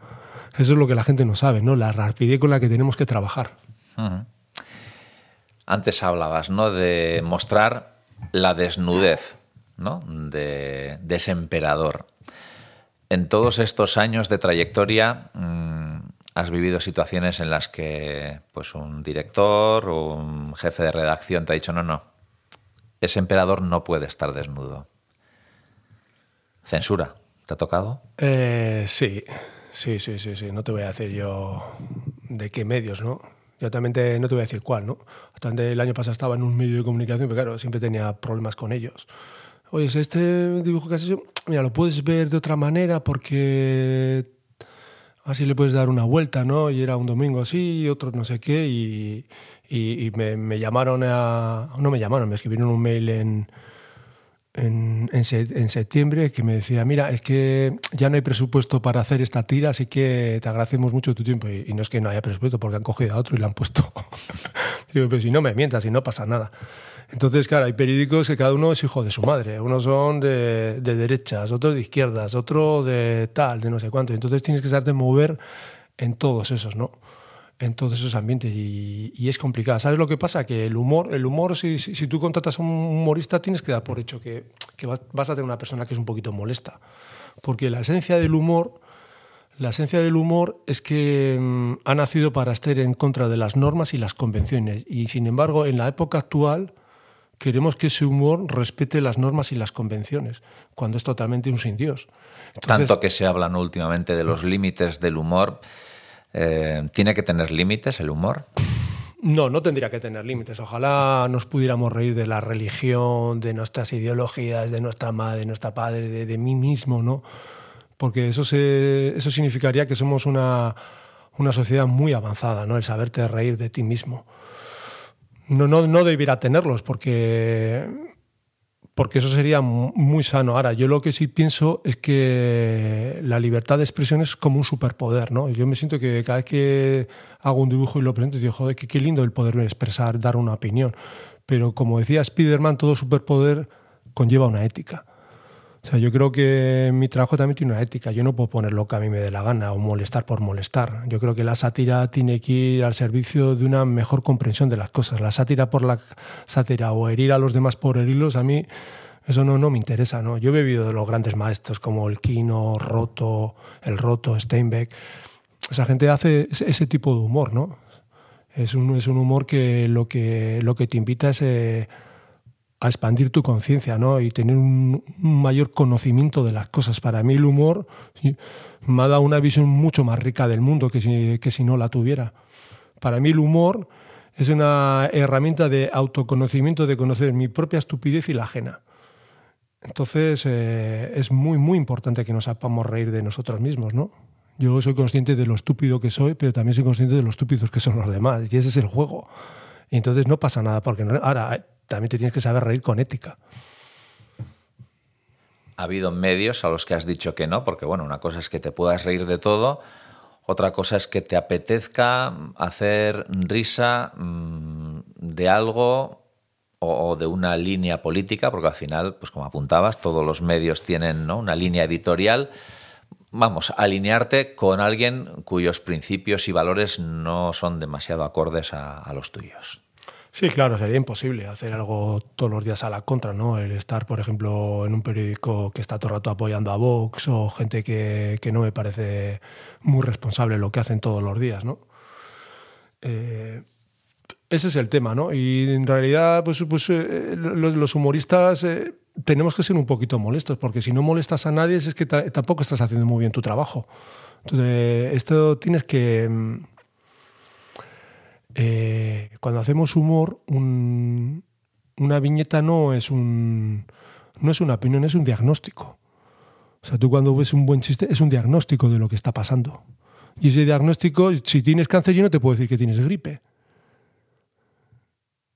Eso es lo que la gente no sabe, ¿no? La rapidez con la que tenemos que trabajar. Antes hablabas, ¿no? De mostrar la desnudez, ¿no? De, de ese emperador. En todos estos años de trayectoria mm, has vivido situaciones en las que pues un director o un jefe de redacción te ha dicho no, no, ese emperador no puede estar desnudo. Censura, ¿te ha tocado? Eh, sí, sí, sí, sí, sí. No te voy a decir yo de qué medios, ¿no? Yo también te- no te voy a decir cuál, ¿no? También el año pasado estaba en un medio de comunicación, pero claro, siempre tenía problemas con ellos. Oye, este dibujo que has hecho, mira, lo puedes ver de otra manera porque así le puedes dar una vuelta, ¿no? Y era un domingo así, otro no sé qué, y, y- y me, me llamaron a... No me llamaron, me escribieron un mail en, en, en en septiembre que me decía, mira, es que ya no hay presupuesto para hacer esta tira, así que te agradecemos mucho tu tiempo. Y, y no es que no haya presupuesto, porque han cogido a otro y le han puesto. Digo, pero si no me mientas, si no pasa nada. Entonces, claro, hay periódicos que cada uno es hijo de su madre. Unos son de, de derechas, otros de izquierdas, otro de tal, de no sé cuánto. Entonces tienes que saberte mover en todos esos, ¿no? En todos esos ambientes y, es complicado. ¿Sabes lo que pasa? Que el humor, el humor si, si, tú contratas a un humorista, tienes que dar por hecho que, vas, a tener una persona que es un poquito molesta. Porque la esencia del humor, la esencia del humor es que mm, ha nacido para estar en contra de las normas y las convenciones. Y sin embargo, en la época actual, queremos que ese humor respete las normas y las convenciones, cuando es totalmente un sin Dios. Tanto que se hablan últimamente de los límites del humor. Eh, ¿Tiene que tener límites el humor? No, no tendría que tener límites. Ojalá nos pudiéramos reír de la religión, de nuestras ideologías, de nuestra madre, de nuestra padre, de, mí mismo, ¿no? Porque eso, se, eso significaría que somos una, una sociedad muy avanzada, ¿no? El saberte reír de ti mismo. No, no, no debiera tenerlos porque, porque eso sería mu- muy sano. Ahora, yo lo que sí pienso es que la libertad de expresión es como un superpoder, ¿no? Yo me siento que cada vez que hago un dibujo y lo presento, digo, joder, qué, qué lindo el poder expresar, dar una opinión. Pero como decía Spiderman, todo superpoder conlleva una ética. O sea, yo creo que mi trabajo también tiene una ética. Yo no puedo poner lo que a mí me dé la gana o molestar por molestar. Yo creo que la sátira tiene que ir al servicio de una mejor comprensión de las cosas. La sátira por la sátira o herir a los demás por herirlos, a mí eso no, no me interesa. ¿no? Yo he bebido de los grandes maestros como el Kino, Roto, el Roto, Steinbeck. Esa gente hace ese, tipo de humor, ¿no? Es un, es un humor que lo que, lo que te invita es... eh, a expandir tu conciencia ¿no? y tener un, mayor conocimiento de las cosas. Para mí el humor me ha dado una visión mucho más rica del mundo que si, que si no la tuviera. Para mí el humor es una herramienta de autoconocimiento, de conocer mi propia estupidez y la ajena. Entonces eh, es muy, muy importante que nos sepamos reír de nosotros mismos, ¿no? Yo soy consciente de lo estúpido que soy, pero también soy consciente de lo estúpidos que son los demás. Y ese es el juego. Y entonces no pasa nada, porque no- ahora eh, también te tienes que saber reír con ética. Ha habido medios a los que has dicho que no, porque bueno, una cosa es que te puedas reír de todo, otra cosa es que te apetezca hacer risa mm, de algo o, de una línea política, porque al final, pues como apuntabas, todos los medios tienen ¿no? una línea editorial. Vamos, alinearte con alguien cuyos principios y valores no son demasiado acordes a los tuyos. Sí, claro, sería imposible hacer algo todos los días a la contra, ¿no? El estar, por ejemplo, en un periódico que está todo el rato apoyando a Vox o gente que, que no me parece muy responsable lo que hacen todos los días, ¿no? Eh, ese es el tema, ¿no? Y en realidad, pues, pues eh, los, humoristas eh, tenemos que ser un poquito molestos, porque si no molestas a nadie es que ta- tampoco estás haciendo muy bien tu trabajo. Entonces, esto tienes que... eh, cuando hacemos humor, un- una viñeta no es un no es una opinión, es un diagnóstico. O sea, tú cuando ves un buen chiste es un diagnóstico de lo que está pasando. Y ese diagnóstico, si tienes cáncer, yo no te puedo decir que tienes gripe.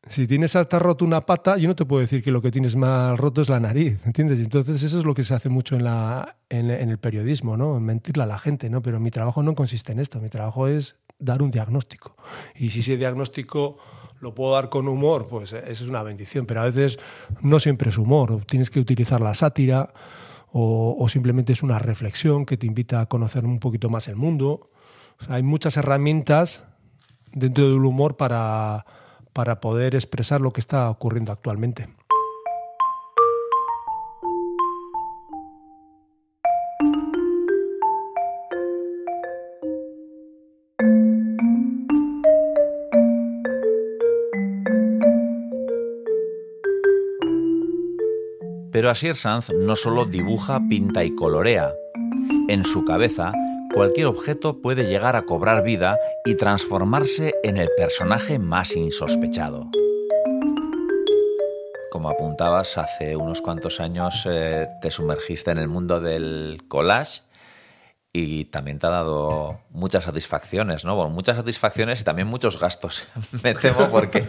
Si tienes hasta roto una pata, yo no te puedo decir que lo que tienes mal roto es la nariz, ¿entiendes? Entonces eso es lo que se hace mucho en, la, en, en el periodismo, ¿no? En mentirle a la gente, ¿no? Pero mi trabajo no consiste en esto, mi trabajo es dar un diagnóstico. Y si ese diagnóstico lo puedo dar con humor, pues eso es una bendición, pero a veces no siempre es humor, tienes que utilizar la sátira o, simplemente es una reflexión que te invita a conocer un poquito más el mundo. Hay muchas herramientas dentro del humor para, para poder expresar lo que está ocurriendo actualmente. Pero Asier Sanz no solo dibuja, pinta y colorea. En su cabeza, cualquier objeto puede llegar a cobrar vida y transformarse en el personaje más insospechado. Como apuntabas, hace unos cuantos años eh, te sumergiste en el mundo del collage y también te ha dado muchas satisfacciones, ¿no? Bueno, muchas satisfacciones y también muchos gastos, me temo, porque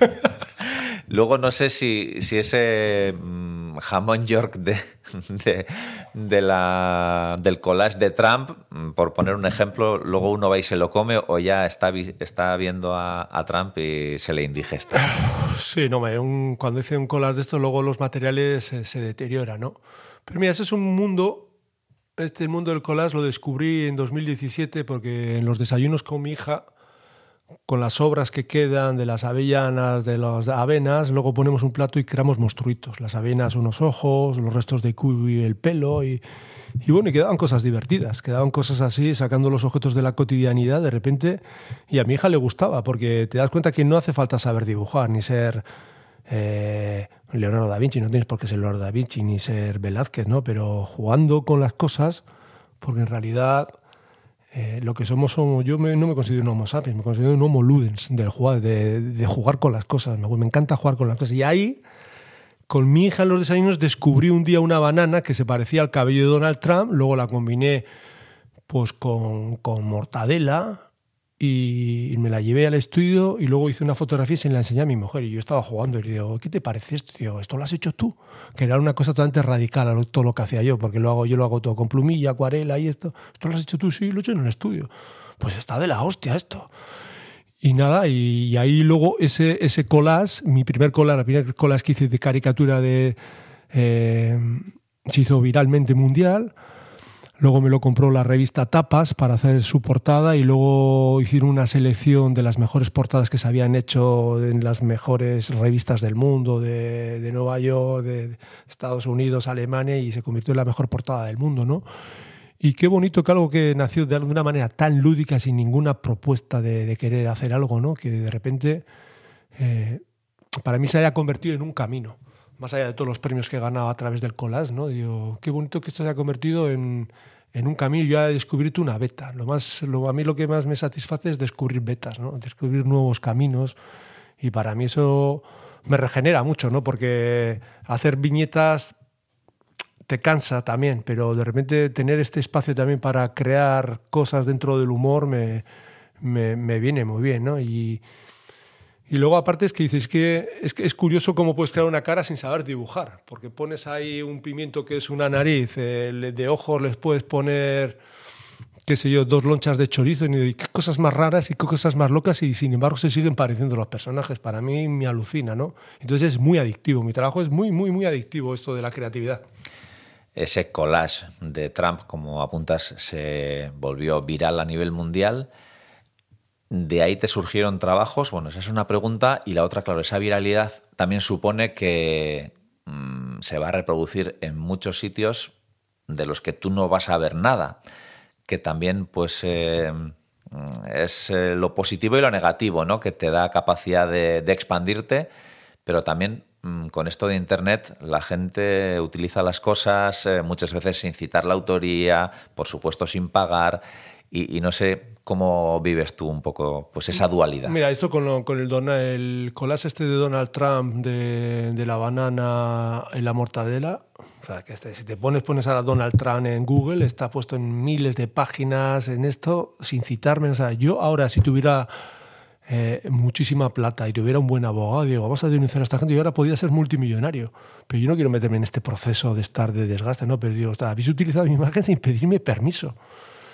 luego no sé si, si ese mm, jamón York de, de, la, del collage de Trump, mm, por poner un ejemplo, luego uno va y se lo come o ya está, está viendo a, Trump y se le indigesta. Sí, no, cuando hice un collage de esto, luego los materiales se, se deterioran, ¿no? Pero mira, ese es un mundo, este mundo del collage lo descubrí en 2017 porque en los desayunos con mi hija, con las sobras que quedan de las avellanas, de las avenas, luego ponemos un plato y creamos monstruitos. Las avenas unos ojos, los restos de kiwi el pelo y, y bueno, y quedaban cosas divertidas, quedaban cosas así, sacando los objetos de la cotidianidad de repente. Y a mi hija le gustaba, porque te das cuenta que no hace falta saber dibujar, ni ser eh, Leonardo da Vinci, no tienes por qué ser Leonardo da Vinci, ni ser Velázquez, ¿no? Pero jugando con las cosas, porque en realidad eh, lo que somos somos, yo me- no me considero un homo sapiens, me considero un homo ludens, del jugar, de, de jugar con las cosas, me, me encanta jugar con las cosas. Y ahí con mi hija en los desayunos descubrí un día una banana que se parecía al cabello de Donald Trump, luego la combiné pues con, con mortadela y me la llevé al estudio y luego hice una fotografía y se la enseñé a mi mujer y yo estaba jugando y le digo, ¿qué te parece esto? Tío, ¿esto lo has hecho tú? Que era una cosa totalmente radical a todo lo que hacía yo, porque lo hago, yo lo hago todo con plumilla, acuarela y esto. ¿Esto lo has hecho tú? Sí, lo he hecho en el estudio. Pues está de la hostia esto. Y nada, y, ahí luego ese, ese collage, mi primer collage, la primer collage que hice de caricatura de, eh, se hizo viralmente mundial. Luego me lo compró la revista Tapas para hacer su portada y luego hicieron una selección de las mejores portadas que se habían hecho en las mejores revistas del mundo, de, Nueva York, de Estados Unidos, Alemania y se convirtió en la mejor portada del mundo, ¿no? Y qué bonito que algo que nació de alguna manera tan lúdica, sin ninguna propuesta de, de querer hacer algo, ¿no? Que de repente eh, para mí se haya convertido en un camino. Más allá de todos los premios que he ganado a través del collage, ¿no? Digo, qué bonito que esto se haya convertido en, en un camino. Yo he descubierto una beta. Lo más, lo, a mí lo que más me satisface es descubrir betas, ¿no? Descubrir nuevos caminos. Y para mí eso me regenera mucho, ¿no? Porque hacer viñetas te cansa también, pero de repente tener este espacio también para crear cosas dentro del humor me, me, viene muy bien, ¿no? Y luego aparte es que dices que es, que es curioso cómo puedes crear una cara sin saber dibujar, porque pones ahí un pimiento que es una nariz, eh, de ojos les puedes poner qué sé yo, dos lonchas de chorizo y qué cosas más raras y qué cosas más locas y sin embargo se siguen pareciendo los personajes. Para mí me alucina, ¿no? Entonces es muy adictivo. Mi trabajo es muy, muy, muy adictivo esto de la creatividad. Ese collage de Trump, como apuntas, se volvió viral a nivel mundial. De ahí te surgieron trabajos. Bueno, esa es una pregunta. Y la otra, claro, esa viralidad también supone que mmm, se va a reproducir en muchos sitios de los que tú no vas a ver nada que también pues eh, es eh, lo positivo y lo negativo, ¿no? Que te da capacidad de, de expandirte, pero también mm, con esto de Internet la gente utiliza las cosas eh, muchas veces sin citar la autoría, por supuesto sin pagar, y, y, no sé cómo vives tú un poco pues esa dualidad. Mira, esto con, lo, con el, el collage este de Donald Trump de, de la banana y la mortadela, o sea, que este, si te pones, pones a Donald Trump en Google, está puesto en miles de páginas en esto, sin citarme. O sea, yo ahora, si tuviera eh, muchísima plata y tuviera un buen abogado, digo, vamos a denunciar a esta gente, yo ahora podría ser multimillonario. Pero yo no quiero meterme en este proceso de estar de desgaste, ¿no? Pero digo, habéis utilizado mi imagen sin pedirme permiso.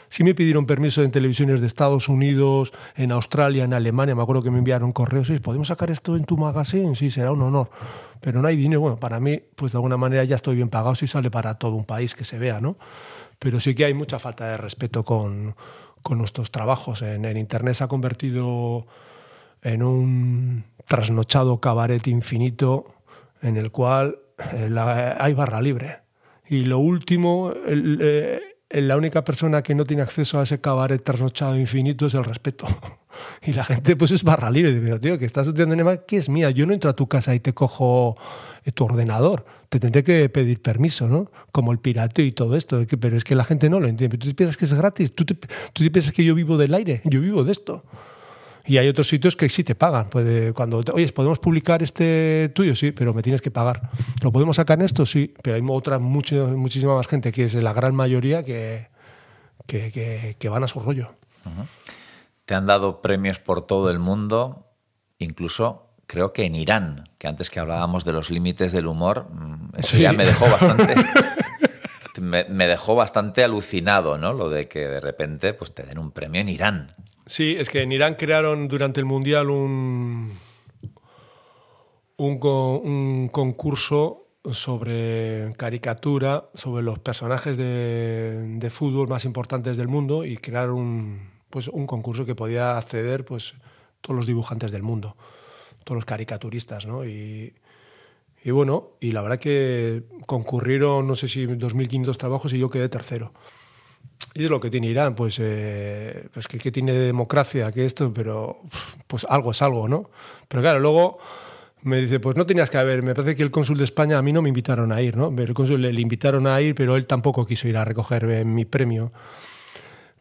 Sí me pidieron permiso en televisiones de Estados Unidos, en Australia, en Alemania. Me acuerdo que me enviaron correos. Sí, ¿podemos sacar esto en tu magazine? Sí, será un honor. Pero no hay dinero. Bueno, para mí, pues de alguna manera ya estoy bien pagado si sale para todo un país que se vea, ¿no? Pero sí que hay mucha falta de respeto con, con nuestros trabajos. En, en Internet se ha convertido en un trasnochado cabaret infinito en el cual eh, la, hay barra libre. Y lo último, el, eh, la única persona que no tiene acceso a ese cabaret trasnochado infinito es el respeto. Y la gente pues es barra libre. Pero tío, que estás estudiando en que es mía. Yo no entro a tu casa y te cojo tu ordenador. Te tendré que pedir permiso, ¿no? Como el pirateo y todo esto. Pero es que la gente no lo entiende. Tú piensas que es gratis. Tú, tú piensas que yo vivo del aire. Yo vivo de esto. Y hay otros sitios que sí te pagan. Pues cuando, oye, ¿podemos publicar este tuyo? Sí, pero me tienes que pagar. ¿Lo podemos sacar en esto? Sí, pero hay otra, mucho, muchísima más gente, que es la gran mayoría, que, que, que, que van a su rollo. Uh -huh. Te han dado premios por todo el mundo, incluso creo que en Irán, que antes que hablábamos de los límites del humor, eso sí. ya me dejó bastante... me, me, dejó bastante alucinado, ¿no? Lo de que de repente pues, te den un premio en Irán. Sí, es que en Irán crearon durante el Mundial un, un, concurso sobre caricatura, sobre los personajes de, de, fútbol más importantes del mundo y crearon un, pues, un concurso que podía acceder pues, todos los dibujantes del mundo, todos los caricaturistas, ¿no? Y, y bueno, y la verdad que concurrieron, no sé si 2.500 trabajos y yo quedé tercero. Y es lo que tiene Irán, pues, eh, pues que, tiene democracia, que esto, pero pues algo es algo, ¿no? Pero claro, luego me dice, pues no tenías que haber, me parece que el cónsul de España a mí no me invitaron a ir, ¿no? El cónsul le, invitaron a ir, pero él tampoco quiso ir a recoger mi premio.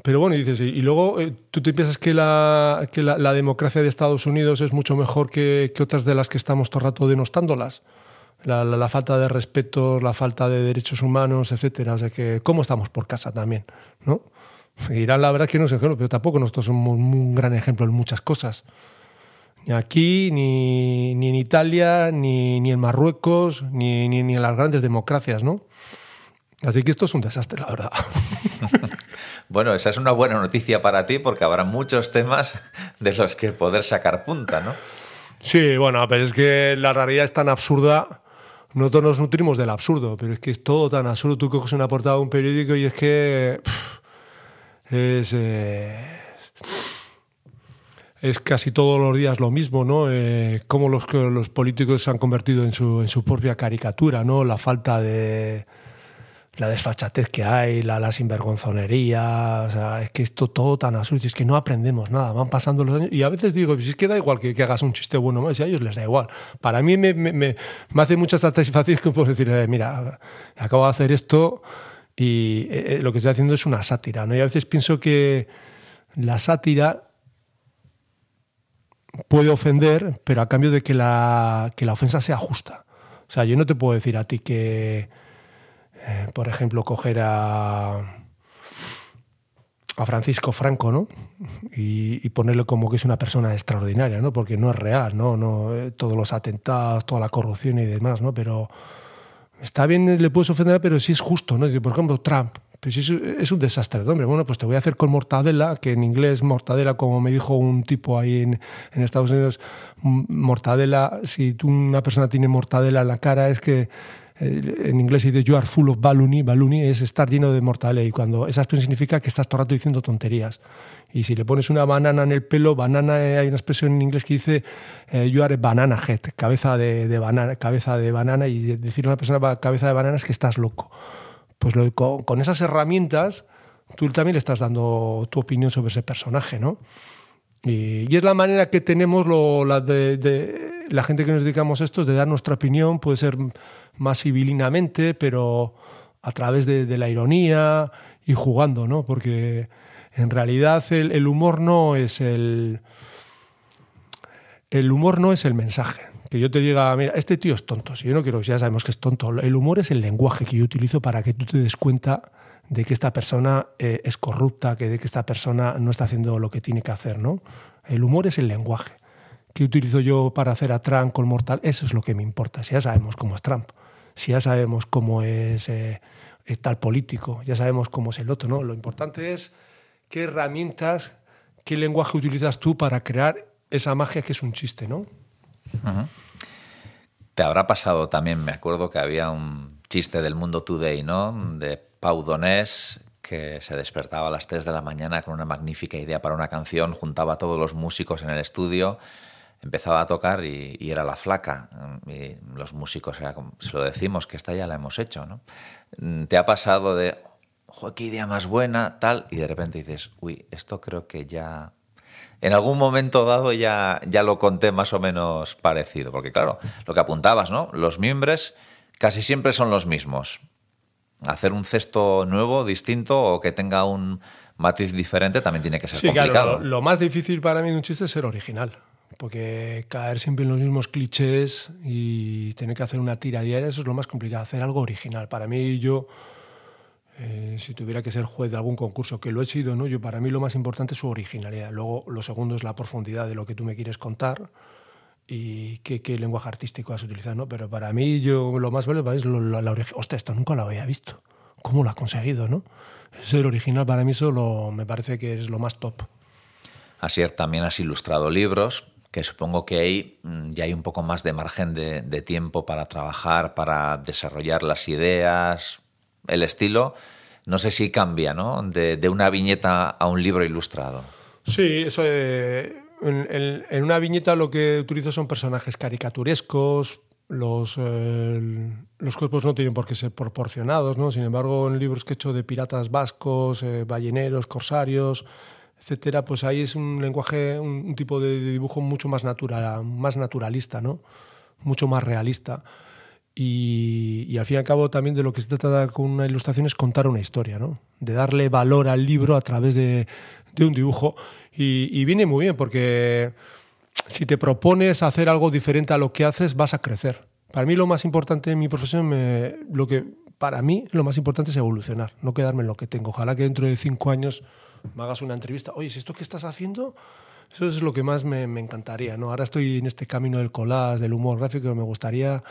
Pero bueno, y dices, y luego eh, tú te piensas que, la, que la, democracia de Estados Unidos es mucho mejor que, que otras de las que estamos todo el rato denostándolas. La, la, la, falta de respeto, la falta de derechos humanos, etcétera. O sea que, ¿cómo estamos por casa también? ¿no? Irán, la verdad es que no es ejemplo, pero tampoco nosotros somos un gran ejemplo en muchas cosas. Ni aquí, ni, ni en Italia, ni, ni en Marruecos, ni, ni, ni en las grandes democracias, ¿no? Así que esto es un desastre, la verdad. bueno, esa es una buena noticia para ti porque habrá muchos temas de los que poder sacar punta, ¿no? Sí, bueno, pero es que la realidad es tan absurda nosotros nos nutrimos del absurdo, pero es que es todo tan absurdo. Tú coges una portada de un periódico y es que es, eh, es casi todos los días lo mismo, ¿no? Eh, cómo los, los políticos se han convertido en su, en su propia caricatura, ¿no? La falta de la desfachatez que hay, la, la sinvergonzonería, o sea, es que esto todo tan absurdo, es que no aprendemos nada, van pasando los años y a veces digo, pues es que da igual que, hagas un chiste bueno más, y a ellos les da igual. Para mí me, me, me, me hace mucha satisfacción que puedo decir, eh, mira, acabo de hacer esto y eh, lo que estoy haciendo es una sátira, ¿no? Y a veces pienso que la sátira puede ofender, pero a cambio de que la, que la ofensa sea justa. O sea, yo no te puedo decir a ti que eh, por ejemplo, coger a a Francisco Franco, ¿no? Y, ponerle como que es una persona extraordinaria, ¿no? Porque no es real, ¿no? no eh, todos los atentados, toda la corrupción y demás, ¿no? Pero está bien, le puedes ofender, pero sí es justo, ¿no? Por ejemplo, Trump, pues es, un desastre de hombre. Bueno, pues te voy a hacer con mortadela, que en inglés mortadela, como me dijo un tipo ahí en, en Estados Unidos, mortadela, si tú, una persona tiene mortadela en la cara, es que en inglés se dice you are full of baloney, baloney es estar lleno de mortadela y cuando esa expresión significa que estás todo el rato diciendo tonterías. Y si le pones una banana en el pelo, banana, eh, hay una expresión en inglés que dice eh, you are a banana head, cabeza de, banana, cabeza de banana, y decirle a una persona cabeza de banana es que estás loco. Pues con, esas herramientas tú también le estás dando tu opinión sobre ese personaje, ¿no? Y, es la manera que tenemos la, gente que nos dedicamos a esto, de dar nuestra opinión, puede ser más civilinamente, pero a través de, la ironía y jugando, ¿no? Porque en realidad el, humor no es el. El humor no es el mensaje. Que yo te diga, mira, este tío es tonto. Si yo no quiero, ya sabemos que es tonto. El humor es el lenguaje que yo utilizo para que tú te des cuenta de que esta persona eh, es corrupta, que de que esta persona no está haciendo lo que tiene que hacer, ¿no? El humor es el lenguaje que utilizo yo para hacer a Trump con Mortal. Eso es lo que me importa. Si ya sabemos cómo es Trump si ya sabemos cómo es eh, tal político, ya sabemos cómo es el otro, ¿no? Lo importante es qué herramientas, qué lenguaje utilizas tú para crear esa magia que es un chiste, ¿no? Te habrá pasado también, me acuerdo que había un chiste del Mundo Today, ¿no? Pau que se despertaba a las 3 de la mañana con una magnífica idea para una canción, juntaba a todos los músicos en el estudio empezaba a tocar y, era la flaca. Y los músicos, como, se lo decimos, que esta ya la hemos hecho, ¿no? Mm, ¿Te ha pasado de, qué idea más buena, tal? Y de repente dices, uy, esto creo que ya... En algún momento dado ya, ya lo conté más o menos parecido, porque claro, lo que apuntabas, ¿no? Los miembros casi siempre son los mismos. Hacer un cesto nuevo, distinto o que tenga un matiz diferente también tiene que ser sí, complicado. Claro, lo, lo, más difícil para mí de un chiste es ser original porque caer siempre en los mismos clichés y tener que hacer una tira diaria, eso es lo más complicado, hacer algo original. Para mí, yo, eh, si tuviera que ser juez de algún concurso, que lo he sido, ¿no? yo, para mí lo más importante es su originalidad. Luego, lo segundo es la profundidad de lo que tú me quieres contar y qué, qué lenguaje artístico has utilizado. ¿no? Pero para mí, yo, lo más bello es la, la originalidad. Hostia, esto nunca lo había visto. ¿Cómo lo ha conseguido? ¿no? Ser original para mí eso me parece que es lo más top. Así también has ilustrado libros, que supongo que ahí mm, ya hay un poco más de margen de, tiempo para trabajar, para desarrollar las ideas, el estilo. No sé si cambia, ¿no? De, una viñeta a un libro ilustrado. Sí, eso. Eh, en, una viñeta lo que utilizo son personajes caricaturescos, los, eh, los cuerpos no tienen por qué ser proporcionados, ¿no? Sin embargo, en libros que he hecho de piratas vascos, eh, balleneros, corsarios, etcétera, pues ahí es un lenguaje, un, tipo de, dibujo mucho más natural, más naturalista, ¿no? Mucho más realista. Y, al fin y al cabo también de lo que se trata con una ilustración es contar una historia, ¿no? De darle valor al libro a través de, un dibujo. Y, viene muy bien porque si te propones hacer algo diferente a lo que haces, vas a crecer. Para mí lo más importante en mi profesión, lo que para mí lo más importante es evolucionar, no quedarme en lo que tengo. Ojalá que dentro de cinco años me hagas una entrevista, oye, ¿es esto que estás haciendo? Eso es lo que más me, encantaría. ¿no? Ahora estoy en este camino del collage, del humor gráfico, me gustaría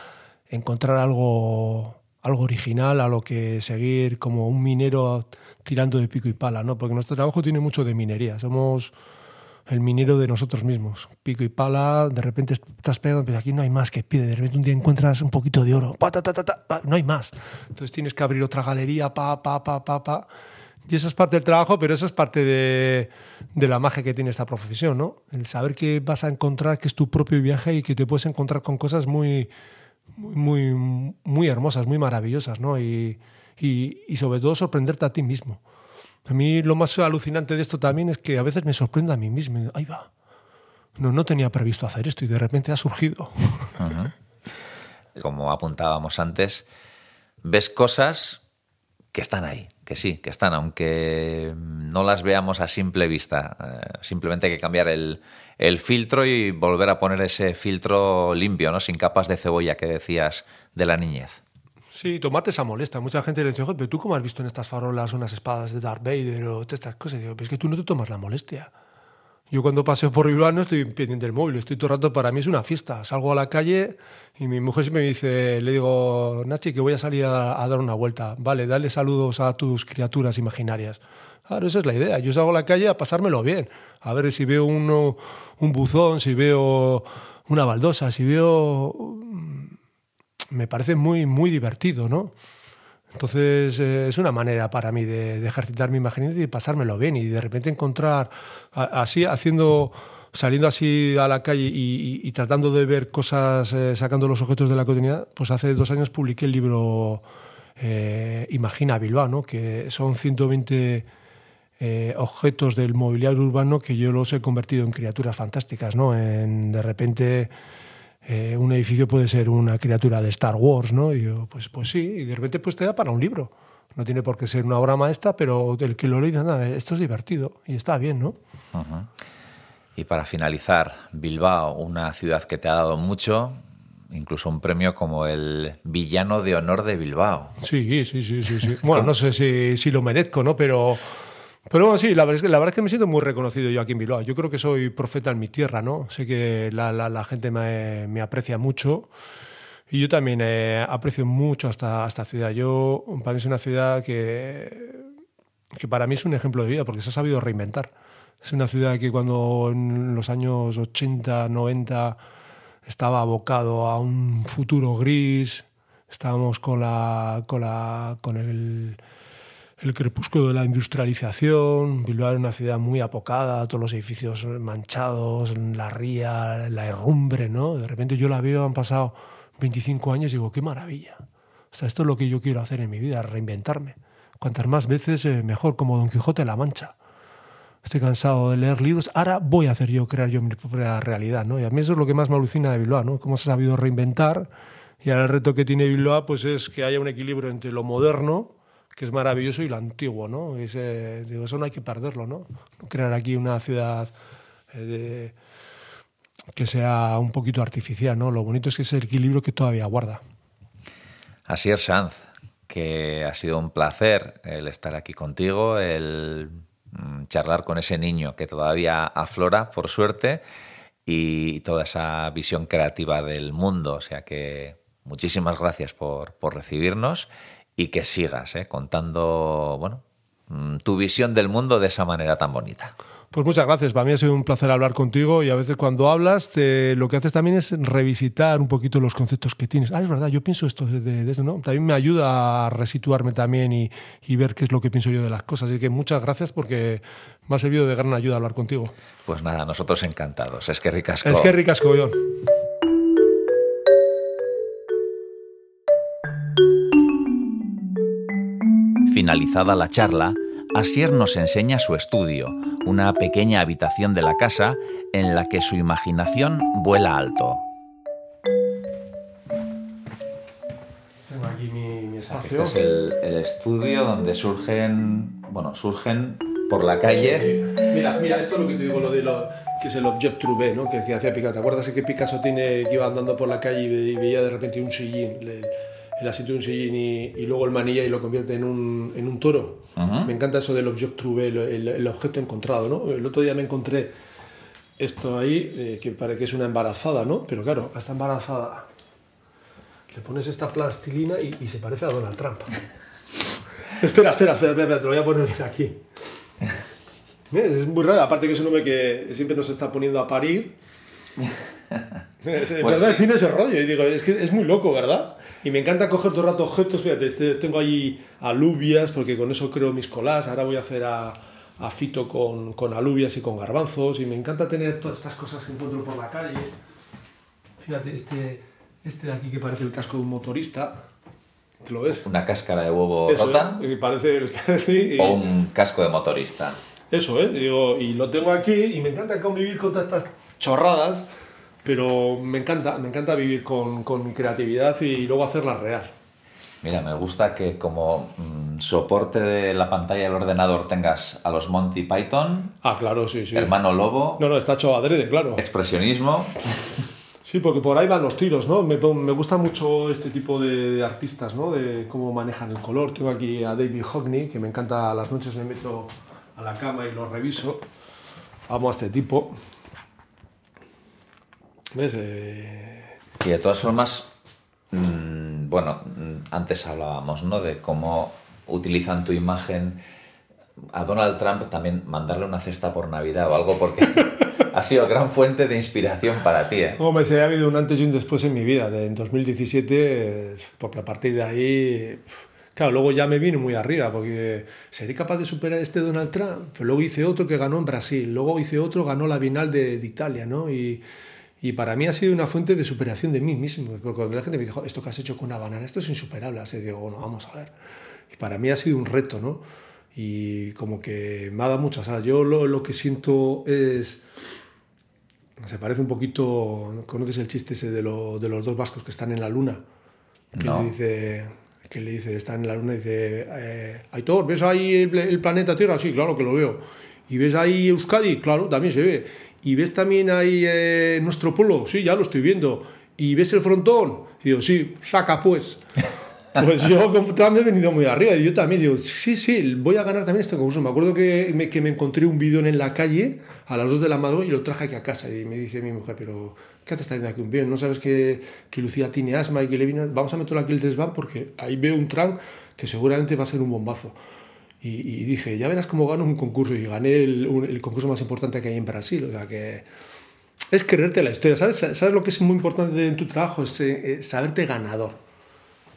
encontrar algo, algo original a lo que seguir como un minero tirando de pico y pala, ¿no? porque nuestro trabajo tiene mucho de minería. Somos el minero de nosotros mismos. Pico y pala, de repente estás pegando, pero aquí no hay más que pide. De repente un día encuentras un poquito de oro, pa, ta, ta, ta, no hay más. Entonces tienes que abrir otra galería, pa, pa, pa, pa, pa. Y esa es parte del trabajo, pero esa es parte de, de, la magia que tiene esta profesión, ¿no? El saber que vas a encontrar, que es tu propio viaje y que te puedes encontrar con cosas muy, muy, muy, hermosas, muy maravillosas, ¿no? Y, y, sobre todo sorprenderte a ti mismo. A mí lo más alucinante de esto también es que a veces me sorprende a mí mismo. Ahí va. No, no tenía previsto hacer esto y de repente ha surgido. Como apuntábamos antes, ves cosas que están ahí, que sí, que están, aunque no las veamos a simple vista. Eh, simplemente hay que cambiar el, filtro y volver a poner ese filtro limpio, ¿no? sin capas de cebolla que decías de la niñez. Sí, tomarte esa molestia. Mucha gente le dice, "Joder, pero tú cómo has visto en estas farolas unas espadas de Darth Vader o estas cosas. Y digo, "Pero es que tú no te tomas la molestia. Yo cuando paseo por Bilbao no estoy pendiente del móvil, estoy todo el rato, para mí es una fiesta. Salgo a la calle y mi mujer me dice, le digo, Nachi, que voy a salir a, a dar una vuelta. Vale, dale saludos a tus criaturas imaginarias. Claro, esa es la idea. Yo salgo a la calle a pasármelo bien. A ver si veo uno, un buzón, si veo una baldosa, si veo... Me parece muy, muy divertido, ¿no? Entonces eh, es una manera para mí de, ejercitar mi imaginación y pasármelo bien y de repente encontrar así haciendo saliendo así a la calle y, tratando de ver cosas eh, sacando los objetos de la cotidianidad pues hace dos años publiqué el libro eh, Imagina Bilbao que son 120 eh, objetos del mobiliario urbano que yo los he convertido en criaturas fantásticas ¿no? en, de repente eh, un edificio puede ser una criatura de Star Wars, ¿no? Y yo, pues, pues sí, y de repente pues te da para un libro. No tiene por qué ser una obra maestra, pero el que lo lee dice, esto es divertido y está bien, ¿no? Uh -huh. Y para finalizar, Bilbao, una ciudad que te ha dado mucho, incluso un premio como el villano de honor de Bilbao. Sí, sí, sí, sí. sí. Bueno, no sé si, si lo merezco, ¿no? Pero pero bueno, sí, la verdad, es que, la verdad es que me siento muy reconocido yo aquí en Bilbao. Yo creo que soy profeta en mi tierra, ¿no? Sé que la, la, la gente me, me, aprecia mucho y yo también eh, aprecio mucho hasta esta ciudad. Yo, para mí es una ciudad que, que para mí es un ejemplo de vida porque se ha sabido reinventar. Es una ciudad que cuando en los años 80, 90 estaba abocado a un futuro gris, estábamos con, la, con, la, con el el crepúsculo de la industrialización, Bilbao era una ciudad muy apocada, todos los edificios manchados, la ría, la herrumbre, ¿no? De repente yo la veo, han pasado 25 años y digo, qué maravilla. O sea, esto es lo que yo quiero hacer en mi vida, reinventarme. Cuantas más veces, eh, mejor, como Don Quijote de la Mancha. Estoy cansado de leer libros, ahora voy a hacer yo, crear yo mi propia realidad, ¿no? Y a mí eso es lo que más me alucina de Bilbao, ¿no? Cómo se ha sabido reinventar y ahora el reto que tiene Bilbao pues es que haya un equilibrio entre lo moderno, que es maravilloso, y lo antiguo, ¿no? Ese, digo, eso no hay que perderlo, ¿no? Crear aquí una ciudad eh, que sea un poquito artificial, ¿no? Lo bonito es que es el equilibrio que todavía guarda. Así es, Sanz, que ha sido un placer el estar aquí contigo, el mm, charlar con ese niño que todavía aflora, por suerte, y toda esa visión creativa del mundo. O sea que muchísimas gracias por, por recibirnos y que sigas ¿eh? contando bueno, mm, tu visión del mundo de esa manera tan bonita. Pues muchas gracias. Para mí ha sido un placer hablar contigo y a veces cuando hablas te, lo que haces también es revisitar un poquito los conceptos que tienes. Ah, es verdad, yo pienso esto de, de esto, ¿no? También me ayuda a resituarme también y, y, ver qué es lo que pienso yo de las cosas. Así que muchas gracias porque me ha servido de gran ayuda hablar contigo. Pues nada, nosotros encantados. Es que ricasco. Es que ricasco, John. Finalizada la charla, Asier nos enseña su estudio, una pequeña habitación de la casa en la que su imaginación vuela alto. Tengo aquí mi, mi espacio. Este es el, el, estudio donde surgen, bueno, surgen por la calle. Mira, mira, esto es lo que te digo, lo de lo que es el objet trouvé, ¿no? Que, que hacía Picasso. ¿Te acuerdas que Picasso tiene, que iba andando por la calle y veía de repente un sillín? El, el asiento de un sillín y, y, luego el manilla y lo convierte en un, en un toro. Uh -huh. Me encanta eso del objet trouvé, el, el, el, objeto encontrado, ¿no? El otro día me encontré esto ahí, eh, que parece que es una embarazada, ¿no? Pero claro, a esta embarazada le pones esta plastilina y, y se parece a Donald Trump. espera, espera, espera, espera, te lo voy a poner aquí. Es muy raro, aparte que es un hombre que siempre nos está poniendo a parir. pues verdad, sí. tiene ese rollo. Y digo, es que es muy loco, ¿verdad? Y me encanta coger todo el rato objetos. Fíjate, este, tengo ahí alubias, porque con eso creo mis colas. Ahora voy a hacer a, a fito con, con, alubias y con garbanzos. Y me encanta tener todas estas cosas que encuentro por la calle. Fíjate, este, este de aquí que parece el casco de un motorista. ¿Te lo ves? Una cáscara de huevo eso, rota. ¿eh? Parece el, sí, y, o un casco de motorista. Eso, ¿eh? Digo, y lo tengo aquí y me encanta convivir con todas estas chorradas pero me encanta, me encanta vivir con, con mi creatividad y luego hacerla real. Mira, me gusta que como mmm, soporte de la pantalla del ordenador tengas a los Monty Python. Ah, claro, sí, sí. Hermano Lobo. No, no, está hecho adrede, claro. Expresionismo. Sí, porque por ahí van los tiros, ¿no? Me, me gusta mucho este tipo de, artistas, ¿no? De cómo manejan el color. Tengo aquí a David Hockney, que me encanta, a las noches me meto a la cama y lo reviso. Amo a este tipo. ¿Ves? Eh, y de todas formas, mm, bueno, mm, antes hablábamos, ¿no? De cómo utilizan tu imagen a Donald Trump también mandarle una cesta por Navidad o algo porque ha sido gran fuente de inspiración para ti. ¿eh? Hombre, se ha habido un antes y un después en mi vida. De, en 2017, porque a partir de ahí... Claro, luego ya me vino muy arriba, porque ¿seré capaz de superar este Donald Trump? Pero luego hice otro que ganó en Brasil, luego hice otro, ganó la Bienal de, de Italia, ¿no? Y, y, para mí ha sido una fuente de superación de mí mismo, porque cuando la gente me dijo, esto que has hecho con una banana, esto es insuperable, así digo, bueno, vamos a ver. Y para mí ha sido un reto, ¿no? Y como que me ha dado muchas. O sea, yo lo, lo que siento es se parece un poquito. ¿Conoces el chiste ese de, lo, de los dos vascos que están en la luna? Que le dice. Que le dice, están en la luna y dice, eh, Aitor, ¿ves ahí el, planeta Tierra? Sí, claro que lo veo. ¿Y ves ahí Euskadi? Claro, también se ve. ¿Y ves también ahí eh, nuestro pueblo? Sí, ya lo estoy viendo. ¿Y ves el frontón? Y digo, sí, saca pues. Pues yo también he venido muy arriba. Y yo también digo, sí, sí, voy a ganar también este concurso. Me acuerdo que me, que me encontré un bidón en la calle a las 2 de la madrugada y lo traje aquí a casa. Y me dice mi mujer, pero ¿qué haces trayendo aquí un bidón? ¿No sabes que, que Lucía tiene asma y que le viene? Vamos a meterlo aquí el desván porque ahí veo un tran que seguramente va a ser un bombazo. Y, dije, ya verás cómo gano un concurso. Y gané el, el, concurso más importante que hay en Brasil. O sea que es creerte la historia. ¿Sabes, ¿Sabes lo que es muy importante en tu trabajo? Es eh, saberte ganador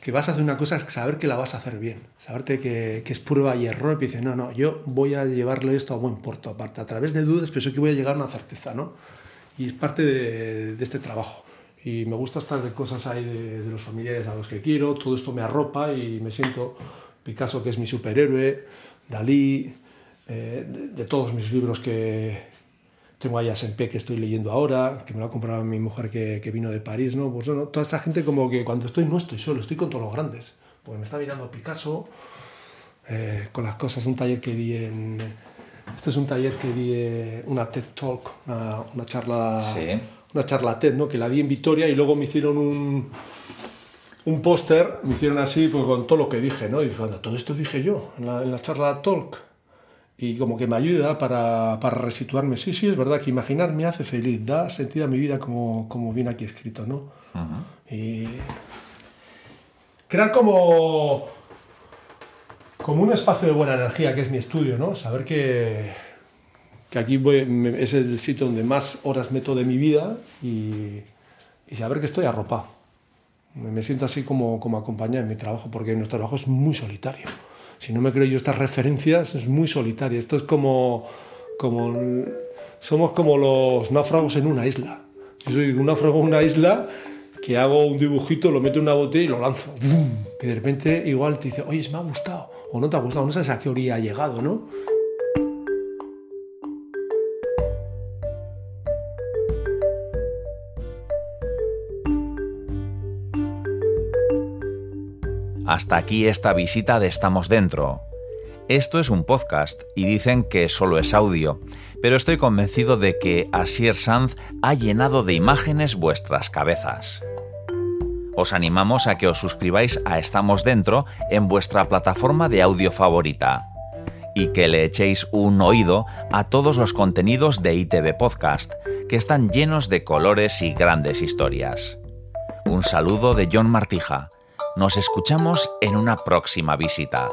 que vas a hacer una cosa es saber que la vas a hacer bien, saberte que, que es prueba y error, y dices, no, no, yo voy a llevarle esto a buen puerto, aparte, a través de dudas, pero sé que voy a llegar a una certeza, ¿no? Y es parte de, de este trabajo. Y me gusta estar de cosas ahí de, de, los familiares a los que quiero, todo esto me arropa y me siento Picasso, que es mi superhéroe, Dalí, eh, de, de todos mis libros que, tengo a Yasempe que estoy leyendo ahora, que me lo ha comprado mi mujer que, que vino de París, ¿no? Pues bueno, toda esa gente como que cuando estoy no estoy solo, estoy con todos los grandes. Porque me está mirando Picasso, eh, con las cosas, un taller que di en... Este es un taller que di, una TED Talk, una, una charla... Sí. Una charla TED, ¿no? Que la di en Vitoria y luego me hicieron un un póster, me hicieron así pues, con todo lo que dije, ¿no? Y dije, todo esto dije yo en la, en la charla Talk y como que me ayuda para, para, resituarme. Sí, sí, es verdad que imaginar me hace feliz, da sentido a mi vida como, como viene aquí escrito, ¿no? Uh -huh. Y crear como, como un espacio de buena energía, que es mi estudio, ¿no? Saber que, que aquí voy, es el sitio donde más horas meto de mi vida y, y saber que estoy arropado. Me siento así como, como acompañado en mi trabajo, porque nuestro trabajo es muy solitario si no me creo yo estas referencias, es muy solitario. Esto es como, como somos como los náufragos en una isla. Yo soy un náufrago en una isla que hago un dibujito, lo meto en una botella y lo lanzo. ¡Bum! Que de repente igual te dice, oye, me ha gustado, o no te ha gustado, no sabes a qué orilla ha llegado, ¿no? Hasta aquí esta visita de Estamos Dentro. Esto es un podcast y dicen que solo es audio, pero estoy convencido de que Asier Sanz ha llenado de imágenes vuestras cabezas. Os animamos a que os suscribáis a Estamos Dentro en vuestra plataforma de audio favorita y que le echéis un oído a todos los contenidos de ITV Podcast, que están llenos de colores y grandes historias. Un saludo de John Martija nos escuchamos en una próxima visita.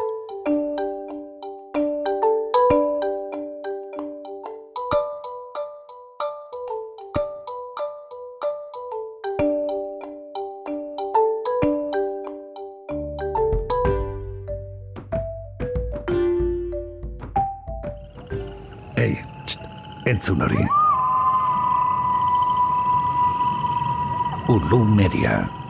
Ei, entzun hori. Media.